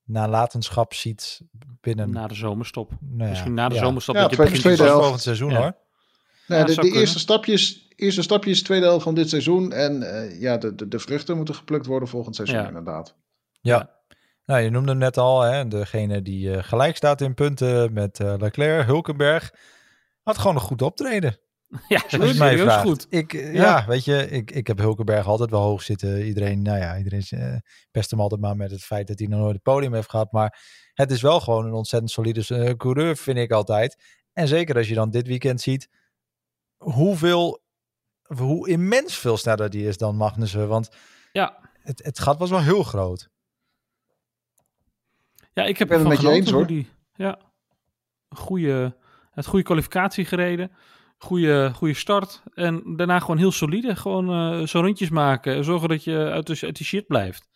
nalatenschap ziet binnen... Na de zomerstop. nou ja, Misschien na de ja. zomerstop. Ja, dat je tweede- begint- tweede Pas helft. volgend seizoen Ja. hoor. Nou, Ja, de de eerste, stapjes, eerste stapjes, tweede helft van dit seizoen. En eh, ja, de, de, de vruchten moeten geplukt worden volgend seizoen Ja. inderdaad. Ja. Nou, je noemde hem net al, hè, degene die eh, gelijk staat in punten met eh, Leclerc, Hulkenberg. Had gewoon een goed optreden. Ja, mij serieus vraagt. goed. Ik, eh, Ja. ja. weet je, ik, ik heb Hulkenberg altijd wel hoog zitten. Iedereen, nou ja, iedereen eh, pest hem altijd maar met het feit dat hij nog nooit het podium heeft gehad. Maar het is wel gewoon een ontzettend solide eh, coureur, vind ik altijd. En zeker als je dan dit weekend ziet hoeveel, hoe immens veel sneller die is dan Magnussen. Want Ja. het, het gat was wel heel groot. Ja, ik heb ben het met je eens, hoor. Die, ja, goede, het goede kwalificatie gereden. Goede, goede start. En daarna gewoon heel solide. Gewoon eh zo rondjes maken. Zorgen dat je uit de, uit die shit blijft.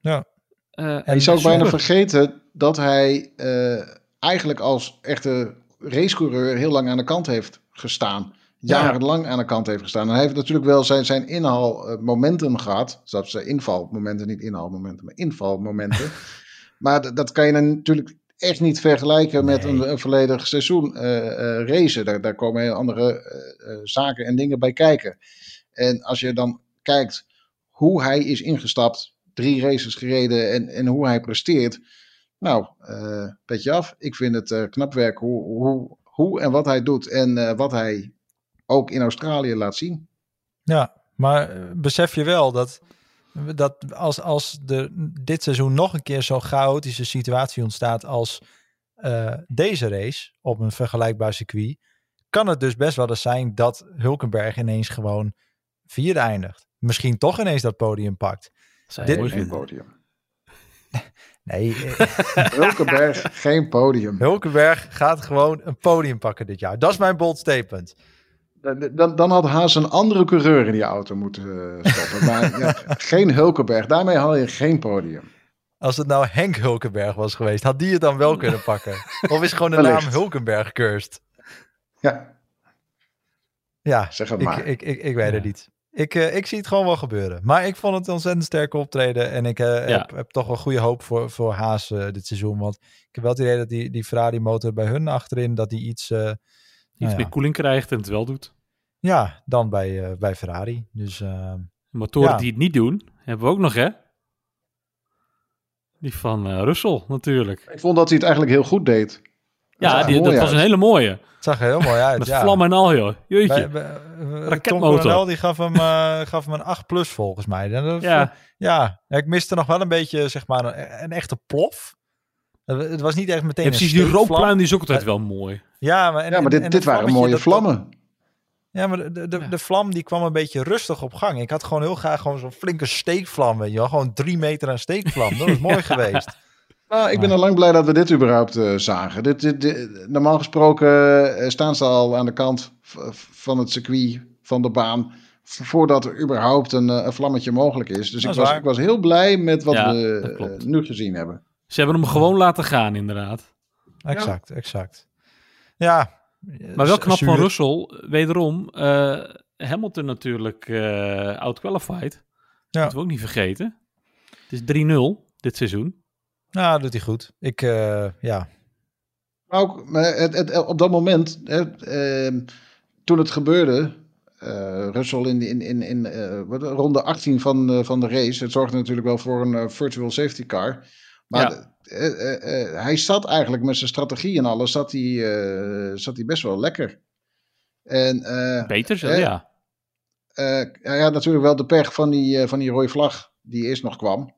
Ja. Eh, En je zou ook bijna vergeten dat hij eh, eigenlijk als echte racecoureur heel lang aan de kant heeft gestaan. Ja. Jarenlang aan de kant heeft gestaan. En hij heeft natuurlijk wel zijn, zijn inhaalmomenten gehad. Zelfs zijn invalmomenten, niet inhaalmomenten, maar invalmomenten. maar dat kan je dan natuurlijk echt niet vergelijken met Nee. een, een volledig seizoen eh eh, racen. Daar, daar komen heel andere eh, zaken en dingen bij kijken. En als je dan kijkt hoe hij is ingestapt, drie races gereden en, en hoe hij presteert. Nou, eh petje af. Ik vind het eh, knap werk hoe, hoe, hoe en wat hij doet en wat hij ook in Australië laat zien. Ja, maar besef je wel dat, dat als, als er dit seizoen nog een keer zo'n chaotische situatie ontstaat als eh, deze race op een vergelijkbaar circuit, kan het dus best wel eens zijn dat Hulkenberg ineens gewoon vierde eindigt. Misschien toch ineens dat podium pakt. Zou dit- Geen vinden. podium. Nee, eh, Hulkenberg, geen podium. Hulkenberg gaat gewoon een podium pakken dit jaar. Dat is mijn bold statement. Dan, dan, dan had Haas een andere coureur in die auto moeten eh, stoppen. Maar ja, geen Hulkenberg. Daarmee haal je geen podium. Als het nou Henk Hulkenberg was geweest, had die het dan wel kunnen pakken? Of is gewoon de naam. Hulkenberg cursed? Ja, Ja, zeg het Ik, maar. ik, ik, ik weet Ja. het niet. Ik, eh, ik zie het gewoon wel gebeuren. Maar ik vond het een ontzettend sterk optreden. En ik eh, Ja. heb, heb toch wel goede hoop voor, voor Haas eh, dit seizoen. Want ik heb wel het idee dat die, die Ferrari motor bij hun achterin... dat die iets, eh, Iets nou meer koeling krijgt en het wel doet. ja, dan bij, eh, bij Ferrari. Dus eh, Motoren Ja. die het niet doen, hebben we ook nog, hè? Die van eh Russell, natuurlijk. Ik vond dat hij het eigenlijk heel goed deed. Ja, er die, dat was een hele mooie. het zag er heel mooi uit. Met ja. vlam en al, joh. Jeetje. Bij, bij, eh, Tom Raketmotor. Coronel die gaf hem, eh, gaf hem een 8 plus volgens mij. En dat- ja, ja, ik miste nog wel een beetje, zeg maar, een, een echte plof. Het het was niet echt meteen ja, een precies. Die rookpluim die is ook altijd wel mooi. Ja, maar, en, Ja, maar dit, en dit waren mooie dat- vlammen. Ja, maar de, de, de, Ja. de vlam die kwam een beetje rustig op gang. Ik had gewoon heel graag gewoon zo'n flinke steekvlam, weet je wel. Gewoon drie meter aan steekvlam. Dat was mooi geweest. Nou, ik ben al lang blij dat we dit überhaupt eh, zagen. Dit, dit, dit- normaal gesproken eh, staan ze al aan de kant van het circuit, van de baan, voordat er überhaupt een, eh, een vlammetje mogelijk is. Dus Dat ik was, waar. ik was heel blij met wat Ja, we eh, nu gezien hebben. Ze hebben hem gewoon laten gaan, inderdaad. Exact, exact. Ja. Maar wel knap van Russell, wederom. eh, Hamilton natuurlijk uh, out-qualified. Ja. Moeten we ook niet vergeten. Het is 3-0 dit seizoen. Nou, doet hij goed. Ik, eh, ja. Maar ook maar het, het, op dat moment, hè, ehm, toen het gebeurde, eh, Russell in, in, in, in eh, ronde 18 van, eh, van de race. Het zorgde natuurlijk wel voor een virtual safety car. Maar Ja. eh, eh, eh, hij zat eigenlijk met zijn strategie en alles, zat hij, eh, zat hij best wel lekker. En eh, Beter zo, hè, ja. eh, hij had natuurlijk wel de pech van die, eh, van die rode vlag die eerst nog kwam.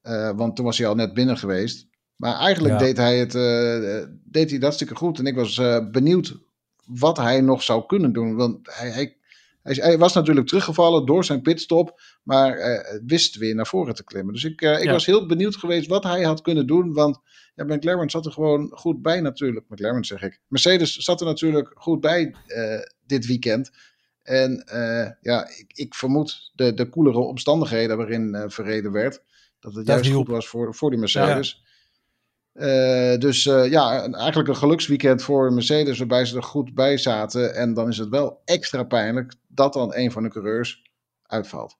Eh, want toen was hij al net binnen geweest. Maar eigenlijk Ja. deed, hij het, eh, deed hij dat hartstikke goed. En ik was eh, benieuwd wat hij nog zou kunnen doen. Want hij, hij, hij, hij was natuurlijk teruggevallen door zijn pitstop. Maar eh, wist weer naar voren te klimmen. Dus ik, eh, ik Ja. was heel benieuwd geweest wat hij had kunnen doen. Want ja, McLaren zat er gewoon goed bij natuurlijk. McLaren zeg ik. Mercedes zat er natuurlijk goed bij eh, dit weekend. En ja, ik, ik vermoed de, de koelere omstandigheden waarin verreden werd. Dat het Dat juist goed was voor, voor die Mercedes. Eh, dus eh, ja, eigenlijk een geluksweekend voor Mercedes waarbij ze er goed bij zaten. En dan is het wel extra pijnlijk dat dan een van de coureurs uitvalt.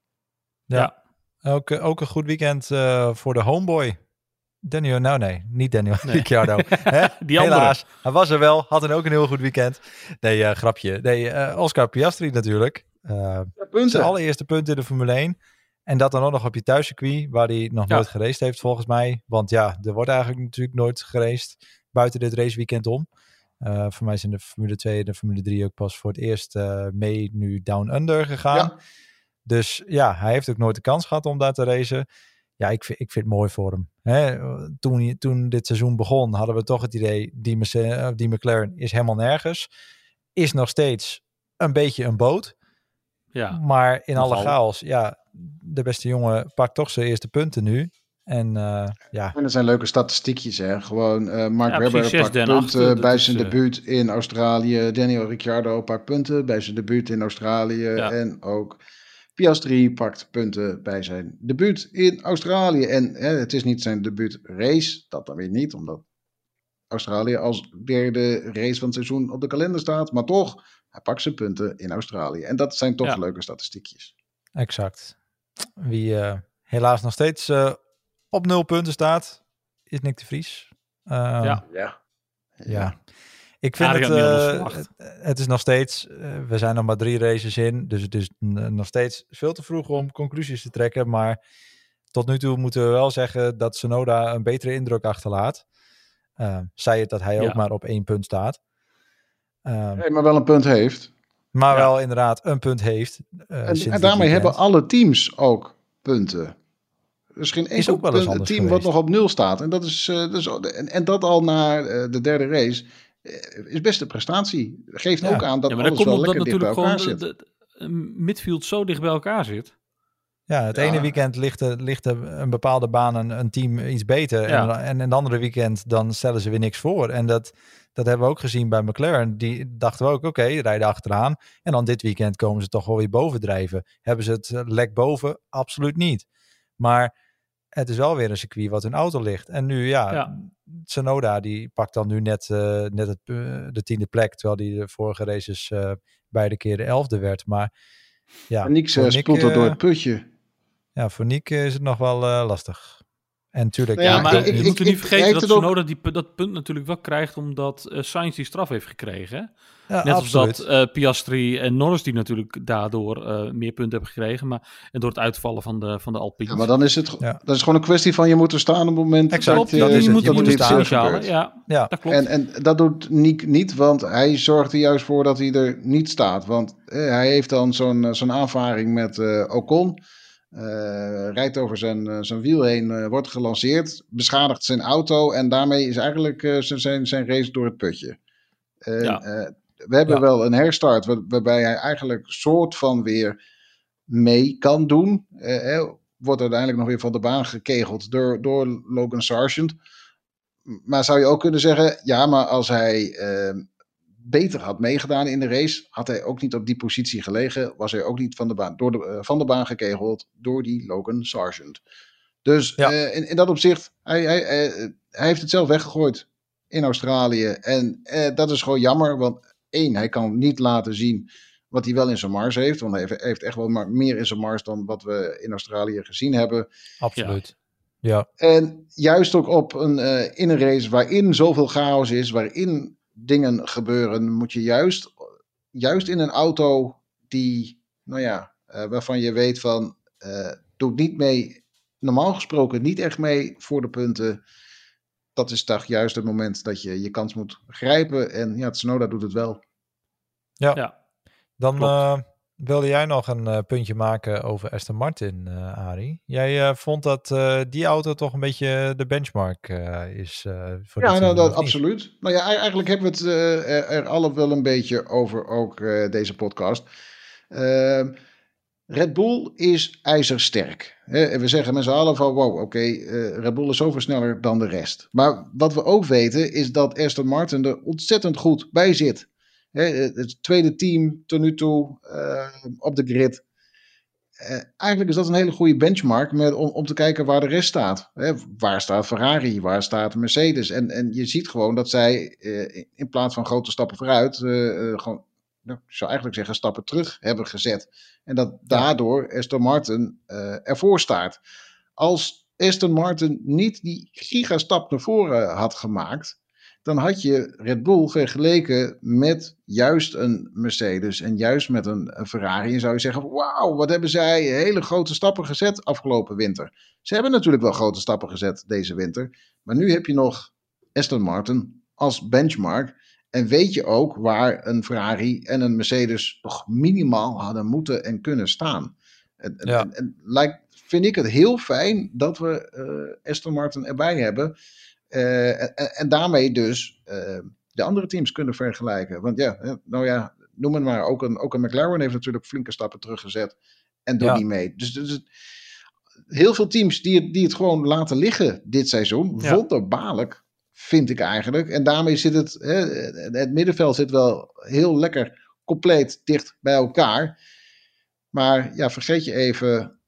Ja. Ook, ook een goed weekend eh, voor de homeboy. Daniel, nou nee, niet Daniel Nee. Ricciardo. Hè? Die andere. Helaas, hij was er wel, had een ook een heel goed weekend. Nee, grapje. Nee, eh, Oscar Piastri natuurlijk. Eh, zijn allereerste punt in de Formule 1. En dat dan ook nog op je thuiscircuit, waar hij nog Ja. nooit geraced heeft volgens mij. Want ja, er wordt eigenlijk natuurlijk nooit geraced buiten dit raceweekend om. Eh, voor mij zijn de Formule 2 en de Formule 3 ook pas voor het eerst eh, mee nu down under gegaan. Ja. Dus ja, hij heeft ook nooit de kans gehad om daar te racen. Ja, ik vind, ik vind het mooi voor hem. Hè, toen, toen dit seizoen begon, hadden we toch het idee, die, eh, die McLaren is helemaal nergens. Is nog steeds een beetje een boot. Ja, Maar in alle chaos, ja, de beste jongen pakt toch zijn eerste punten nu. En eh, ja, En dat zijn leuke statistiekjes, hè. Gewoon eh, Mark Ja, Webber precies, pakt punten dat bij is, zijn eh, debuut in Australië. Daniel Ricciardo pakt punten bij zijn debuut in Australië. Ja. En ook Piastri pakt punten bij zijn debuut in Australië. En hè, het is niet zijn debuut race, dat dan weer niet, omdat Australië als derde race van het seizoen op de kalender staat. Maar toch, hij pakt zijn punten in Australië. En dat zijn toch Ja. leuke statistiekjes. exact. Wie eh, helaas nog steeds eh, op nul punten staat, is Nick de Vries. Ehm, Ja. Ja. Ja. Ik vind het, eh, het, het is nog steeds, eh, we zijn nog maar drie races in, dus het is nog steeds veel te vroeg om conclusies te trekken. Maar tot nu toe moeten we wel zeggen dat Sonoda een betere indruk achterlaat. Uh, zij het dat hij Ja. ook maar op één punt staat. Ehm, Hey, maar wel een punt heeft. Maar Ja. wel inderdaad een punt heeft. eh, En, en daarmee hebben alle teams ook punten. Er is geen Is enkel ook wel eens punt- anders team wat nog op nul staat. En dat, is, eh, is, en, en dat al na eh, de derde race eh, is best een prestatie. Geeft Ja. ook aan dat ja maar dat alles komt wel omdat lekker dicht bij natuurlijk elkaar gewoon zit. de, de- de midfield zo dicht bij elkaar zit. Ja, het Ja. ene weekend ligt, er, ligt er een bepaalde baan een, een team iets beter. Ja. En, en een andere weekend dan stellen ze weer niks voor. En dat, dat hebben we ook gezien bij McLaren. Die dachten we ook, oké, rijden achteraan. En dan dit weekend komen ze toch wel weer bovendrijven. Hebben ze het eh, lek boven? Absoluut niet. Maar het is wel weer een circuit wat hun auto ligt. En nu, ja, Ja. Tsunoda die pakt dan nu net, eh, net het, eh, de tiende plek. Terwijl die de vorige races eh, beide keer de elfde werd. Maar ja, En niks uh, spoelt er door het putje. ja, voor Nick is het nog wel eh, lastig. En natuurlijk, Nou Ja, Ja, maar ik- je ik- moet er niet vergeten dat Tsunoda die, dat punt natuurlijk wel krijgt omdat eh Sainz die straf heeft gekregen. Ja, Net absoluut. als dat eh, Piastri en Norris die natuurlijk daardoor eh, meer punten hebben gekregen. Maar, en door het uitvallen van de, van de Alpine. Ja, maar dan is het Ja. dat is gewoon een kwestie van je moet er staan op het moment Exact, dat, dat je, is het. je moet, Je er staan. Ja, ja, dat klopt. En, en dat doet Niek niet, want hij zorgt er juist voor dat hij er niet staat. Want eh, hij heeft dan zo'n zo'n aanvaring met eh, Ocon. Eh, rijdt over zijn, eh, zijn wiel heen, eh, wordt gelanceerd, beschadigt zijn auto. En daarmee is eigenlijk zijn, zijn, race door het putje. Ja. we hebben Ja. wel een herstart waar- waarbij hij eigenlijk soort van weer mee kan doen. Wordt uiteindelijk nog weer van de baan gekegeld door, door Logan Sargent. Maar zou je ook kunnen zeggen, ja, maar als hij eh, beter had meegedaan in de race, had hij ook niet op die positie gelegen, was hij ook niet van de baan, door de, eh, van de baan gekegeld door die Logan Sargent. Dus Ja. eh, in, in dat opzicht, hij, hij, eh, hij heeft het zelf weggegooid in Australië. En eh, dat is gewoon jammer, want één, hij kan niet laten zien wat hij wel in zijn mars heeft. Want hij heeft, echt wel maar meer in zijn mars dan wat we in Australië gezien hebben. absoluut. Ja. En juist ook op een, eh, in een race waarin zoveel chaos is, waarin dingen gebeuren, moet je juist, juist in een auto die, nou ja, eh, waarvan je weet van, eh doet niet mee, normaal gesproken niet echt mee voor de punten. Dat is toch juist het moment dat je je kans moet grijpen. En ja, Tsunoda doet het wel. Ja. Dan Klopt. eh, wilde jij nog een eh, puntje maken over Aston Martin, eh Arie. Jij eh, vond dat die auto toch een beetje de benchmark is voor Ja, nou, dat, absoluut. Nou ja, eigenlijk hebben we het er, alle wel een beetje over, ook deze podcast. Ehm, Red Bull is ijzersterk. En we zeggen met z'n allen van, wow, oké, Red Bull is zoveel sneller dan de rest. Maar wat we ook weten is dat Aston Martin er ontzettend goed bij zit. Hè, het tweede team tot nu toe eh, op de grid. Eh, eigenlijk is dat een hele goede benchmark met, om, om te kijken waar de rest staat. Hè, waar staat Ferrari, waar staat Mercedes? En, en je ziet gewoon dat zij eh, in plaats van grote stappen vooruit, gewoon, nou, ik zou eigenlijk zeggen, stappen terug hebben gezet. En dat daardoor Aston Martin ervoor staat. Als Aston Martin niet die gigastap naar voren had gemaakt, dan had je Red Bull vergeleken met juist een Mercedes en juist met een, een Ferrari. En zou je zeggen: Wauw, wat hebben zij hele grote stappen gezet afgelopen winter? Ze hebben natuurlijk wel grote stappen gezet deze winter. Maar nu heb je nog Aston Martin als benchmark. En weet je ook waar een Ferrari en een Mercedes toch minimaal hadden moeten en kunnen staan. En, Ja. en, en lijkt, vind ik het heel fijn dat we eh, Aston Martin erbij hebben. Eh, en, en daarmee dus eh, de andere teams kunnen vergelijken. Want ja, nou ja, noem het maar. Ook een, ook een McLaren heeft natuurlijk flinke stappen teruggezet. En doet Ja. niet mee. Dus, dus heel veel teams die het, die het gewoon laten liggen dit seizoen. Ja. Wonderbaarlijk, vind ik eigenlijk. En daarmee zit het, hè, het middenveld zit wel heel lekker compleet dicht bij elkaar. Maar ja, vergeet je even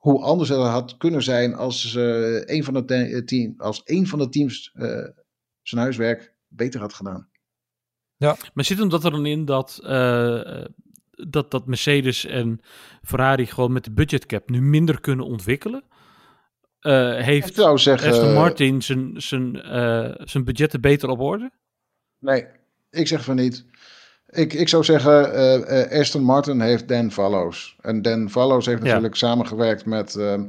hoe anders het had kunnen zijn als, eh een, van de te- team, als een van de teams eh, zijn huiswerk beter had gedaan. Maar zit hem dat er dan in dat, eh, dat, dat Mercedes en Ferrari gewoon met de budgetcap nu minder kunnen ontwikkelen? Eh, Ik heeft zou zeggen, Aston Martin zijn, zijn, eh, zijn budgetten beter op orde? nee, ik zeg van niet. Ik, ik zou zeggen, eh, eh, Aston Martin heeft Dan Fallows. En Dan Fallows heeft Ja. natuurlijk samengewerkt met ehm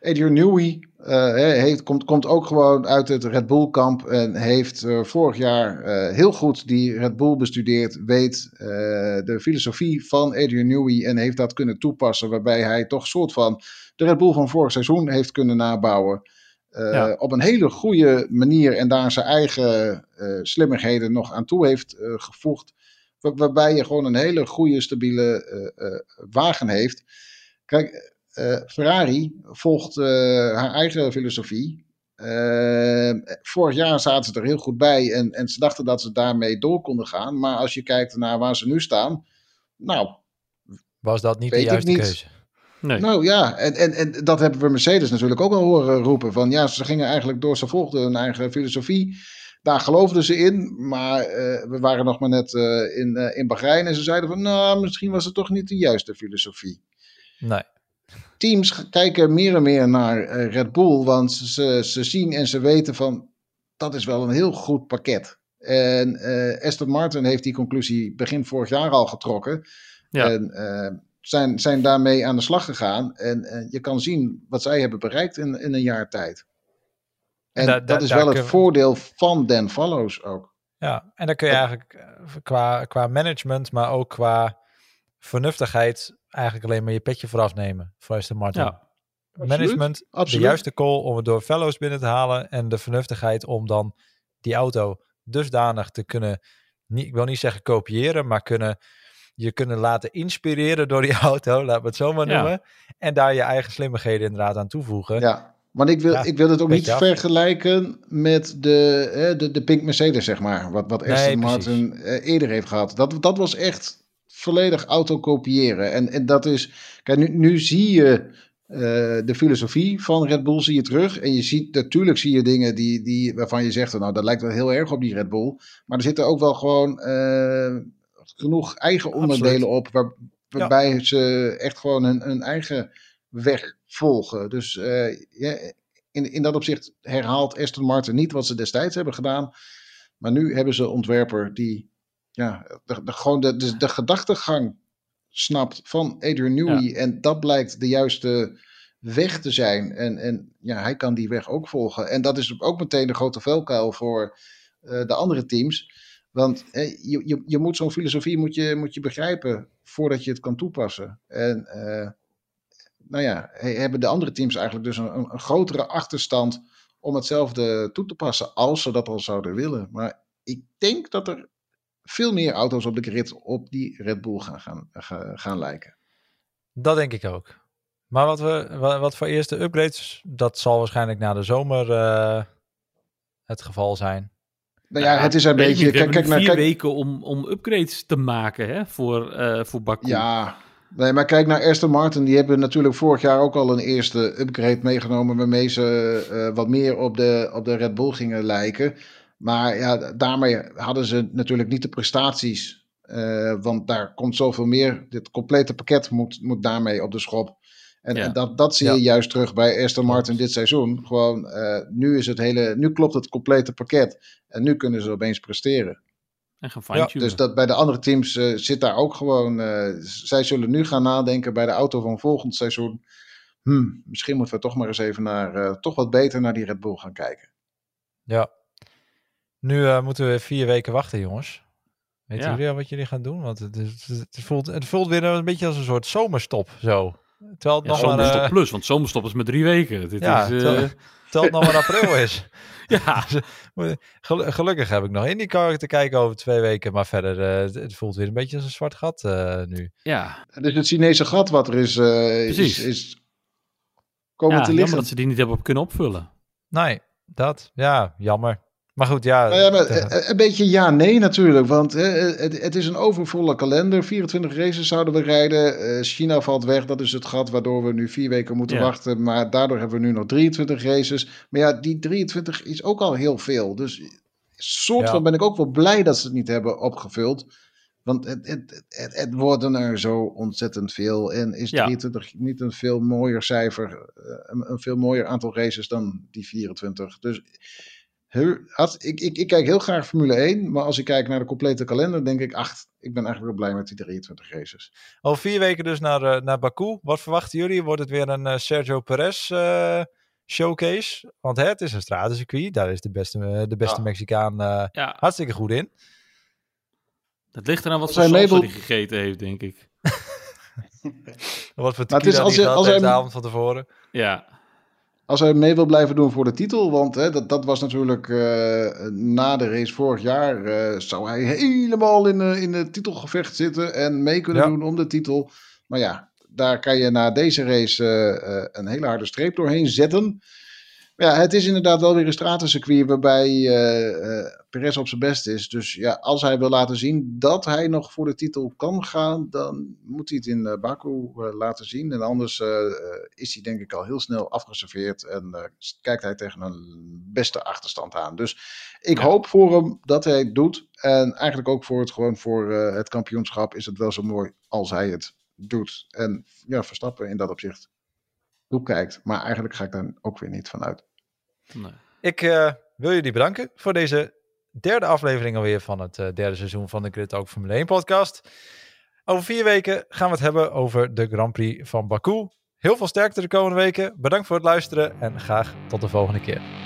Adrian Newey. eh, heeft, komt, komt ook gewoon uit het Red Bull kamp. En heeft eh, vorig jaar heel goed die Red Bull bestudeerd. Weet de filosofie van Adrian Newey. En heeft dat kunnen toepassen. Waarbij hij toch soort van de Red Bull van vorig seizoen heeft kunnen nabouwen. Ja. Op een hele goede manier. En daar zijn eigen eh slimmigheden nog aan toe heeft gevoegd. Waar- waarbij je gewoon een hele goede, stabiele eh, eh, wagen heeft. Kijk, eh, Ferrari volgt eh, haar eigen filosofie. Eh, vorig jaar zaten ze er heel goed bij en, en ze dachten dat ze daarmee door konden gaan. Maar als je kijkt naar waar ze nu staan, nou, Was dat niet Weet de juiste niet. keuze? Nee. nou ja, en, en, en dat hebben we Mercedes natuurlijk ook al horen roepen. Van ja, ze gingen eigenlijk door, ze volgden hun eigen filosofie. Daar geloofden ze in, maar eh, we waren nog maar net eh, in, eh, in Bahrein en ze zeiden van nou, misschien was het toch niet de juiste filosofie. Nee. teams kijken meer en meer naar Red Bull, want ze, ze zien en ze weten van dat is wel een heel goed pakket. En eh, Aston Martin heeft die conclusie begin vorig jaar al getrokken. Ja. En zijn, zijn daarmee aan de slag gegaan. En je kan zien wat zij hebben bereikt in, in een jaar tijd. En Da- da- dat is wel het we- voordeel van Dan Follows ook. Ja, en dan kun je eigenlijk eh, qua, qua management, maar ook qua vernuftigheid eigenlijk alleen maar je petje vooraf nemen voor Aston Martin. Ja. Management, Absoluut. de juiste call om het door fellows binnen te halen en de vernuftigheid om dan die auto dusdanig te kunnen, niet, ik wil niet zeggen kopiëren, maar kunnen je kunnen laten inspireren door die auto, laten we het zo maar Ja. noemen. En daar je eigen slimmigheden inderdaad aan toevoegen. Ja, want ik wil, Ja, ik wil het ook niet af. vergelijken met de, hè, de, de Pink Mercedes, zeg maar. Wat, wat Aston. Martin eh, eerder heeft gehad. Dat, dat was echt volledig autocopiëren. En, en dat is, kijk, nu, nu zie je eh, de filosofie van Red Bull zie je terug. En je ziet, natuurlijk zie je dingen die, die, waarvan je zegt, nou, dat lijkt wel heel erg op die Red Bull. Maar er zitten ook wel gewoon eh, genoeg eigen onderdelen op, waar, waarbij ze echt gewoon hun, hun eigen weg volgen. Dus eh, in, in dat opzicht herhaalt Aston Martin niet wat ze destijds hebben gedaan. Maar nu hebben ze een ontwerper die ja, de, de, gewoon de, de, de gedachtegang snapt van Adrian Newey. En dat blijkt de juiste weg te zijn. En, en ja, hij kan die weg ook volgen. En dat is ook meteen de grote velkuil voor eh, de andere teams. Want je, je, je moet zo'n filosofie moet je, moet je begrijpen voordat je het kan toepassen. En uh, nou ja, hebben de andere teams eigenlijk dus een, een, grotere achterstand om hetzelfde toe te passen als ze dat al zouden willen. Maar ik denk dat er veel meer auto's op de grid op die Red Bull gaan, gaan, gaan, lijken. Dat denk ik ook. Maar wat, we, wat, voor eerste upgrades, dat zal waarschijnlijk na de zomer uh, het geval zijn. Nou ja, het is een beetje. Kijk, kijk naar vier weken om, om upgrades te maken hè, voor, uh, voor Baku. Ja, nee, maar kijk naar Aston Martin. Die hebben natuurlijk vorig jaar ook al een eerste upgrade meegenomen. waarmee ze uh, wat meer op de, op de Red Bull gingen lijken. Maar ja, daarmee hadden ze natuurlijk niet de prestaties. Uh, want daar komt zoveel meer. Dit complete pakket moet, moet daarmee op de schop. En, en dat, dat zie je juist terug bij Aston Martin dit seizoen. Gewoon, uh, nu, is het hele, nu klopt het complete pakket. En nu kunnen ze opeens presteren. En gaan ja, Dus dat bij de andere teams uh, zit daar ook gewoon. Uh, zij zullen nu gaan nadenken bij de auto van volgend seizoen. Hmm, misschien moeten we toch maar eens even naar. toch wat beter naar die Red Bull gaan kijken. Ja. Nu moeten we vier weken wachten, jongens. Weet ja. jullie al wat jullie gaan doen? Want het, het, het, voelt, het voelt weer een beetje als een soort zomerstop zo. Terwijl het nog maar... Uh, plus, want zomerstop is met drie weken. Dit ja, is, uh... terwijl, het nog maar april is. ja. Gelukkig heb ik nog IndyCar te kijken over twee weken. Maar verder, uh, het voelt weer een beetje als een zwart gat nu. Ja. Dus het Chinese gat wat er is, is, is, komen ja, te liggen. dat ze die niet hebben kunnen opvullen. Nee, dat. Ja, jammer. Maar goed, ja. Nou ja maar eh, een beetje ja-nee natuurlijk. Want het, het, is een overvolle kalender. 24 races zouden we rijden. China valt weg. Dat is het gat waardoor we nu vier weken moeten ja. wachten. Maar daardoor hebben we nu nog 23 races. Maar ja, die 23 is ook al heel veel. Dus soort van ben ik ook wel blij dat ze het niet hebben opgevuld. Want het, het, het, het worden er zo ontzettend veel. En is 23 niet een veel mooier cijfer, eh, een, een veel mooier aantal races dan die 24. Dus ik, ik, ik, kijk heel graag Formule 1, maar als ik kijk naar de complete kalender, denk ik, ach, ik ben eigenlijk wel blij met die 23 races. Al vier weken dus naar, uh, naar Baku. Wat verwachten jullie? Wordt het weer een uh, Sergio Perez uh, showcase? Want hè, het is een stratencircuit. Daar is de beste, de beste ja. Mexicaan ja. hartstikke goed in. Dat ligt eraan wat voor salsa die gegeten heeft, denk ik. wat voor tequila het is als, als, als de avond van tevoren. Ja als hij mee wil blijven doen voor de titel. Want hè, dat, dat was natuurlijk uh, na de race vorig jaar. Uh, zou hij helemaal in, uh, in het titelgevecht zitten en mee kunnen ja. doen om de titel. Maar ja, daar kan je na deze race een hele harde streep doorheen zetten ja, het is inderdaad wel weer een stratencircuit waarbij uh, Perez op zijn best is. Dus ja, als hij wil laten zien dat hij nog voor de titel kan gaan, dan moet hij het in uh, Baku laten zien. En anders is hij denk ik al heel snel afgeserveerd en kijkt hij tegen een beste achterstand aan. Dus ik ja. hoop voor hem dat hij het doet. En eigenlijk ook voor het, gewoon voor het kampioenschap is het wel zo mooi als hij het doet. En ja, Verstappen in dat opzicht kijkt. Maar eigenlijk ga ik daar ook weer niet van uit. Ik uh, wil jullie bedanken voor deze derde aflevering alweer van het uh, derde seizoen van de Grid Ook Formule 1 podcast. Over vier weken gaan we het hebben over de Grand Prix van Baku. Heel veel sterkte de komende weken. Bedankt voor het luisteren en graag tot de volgende keer.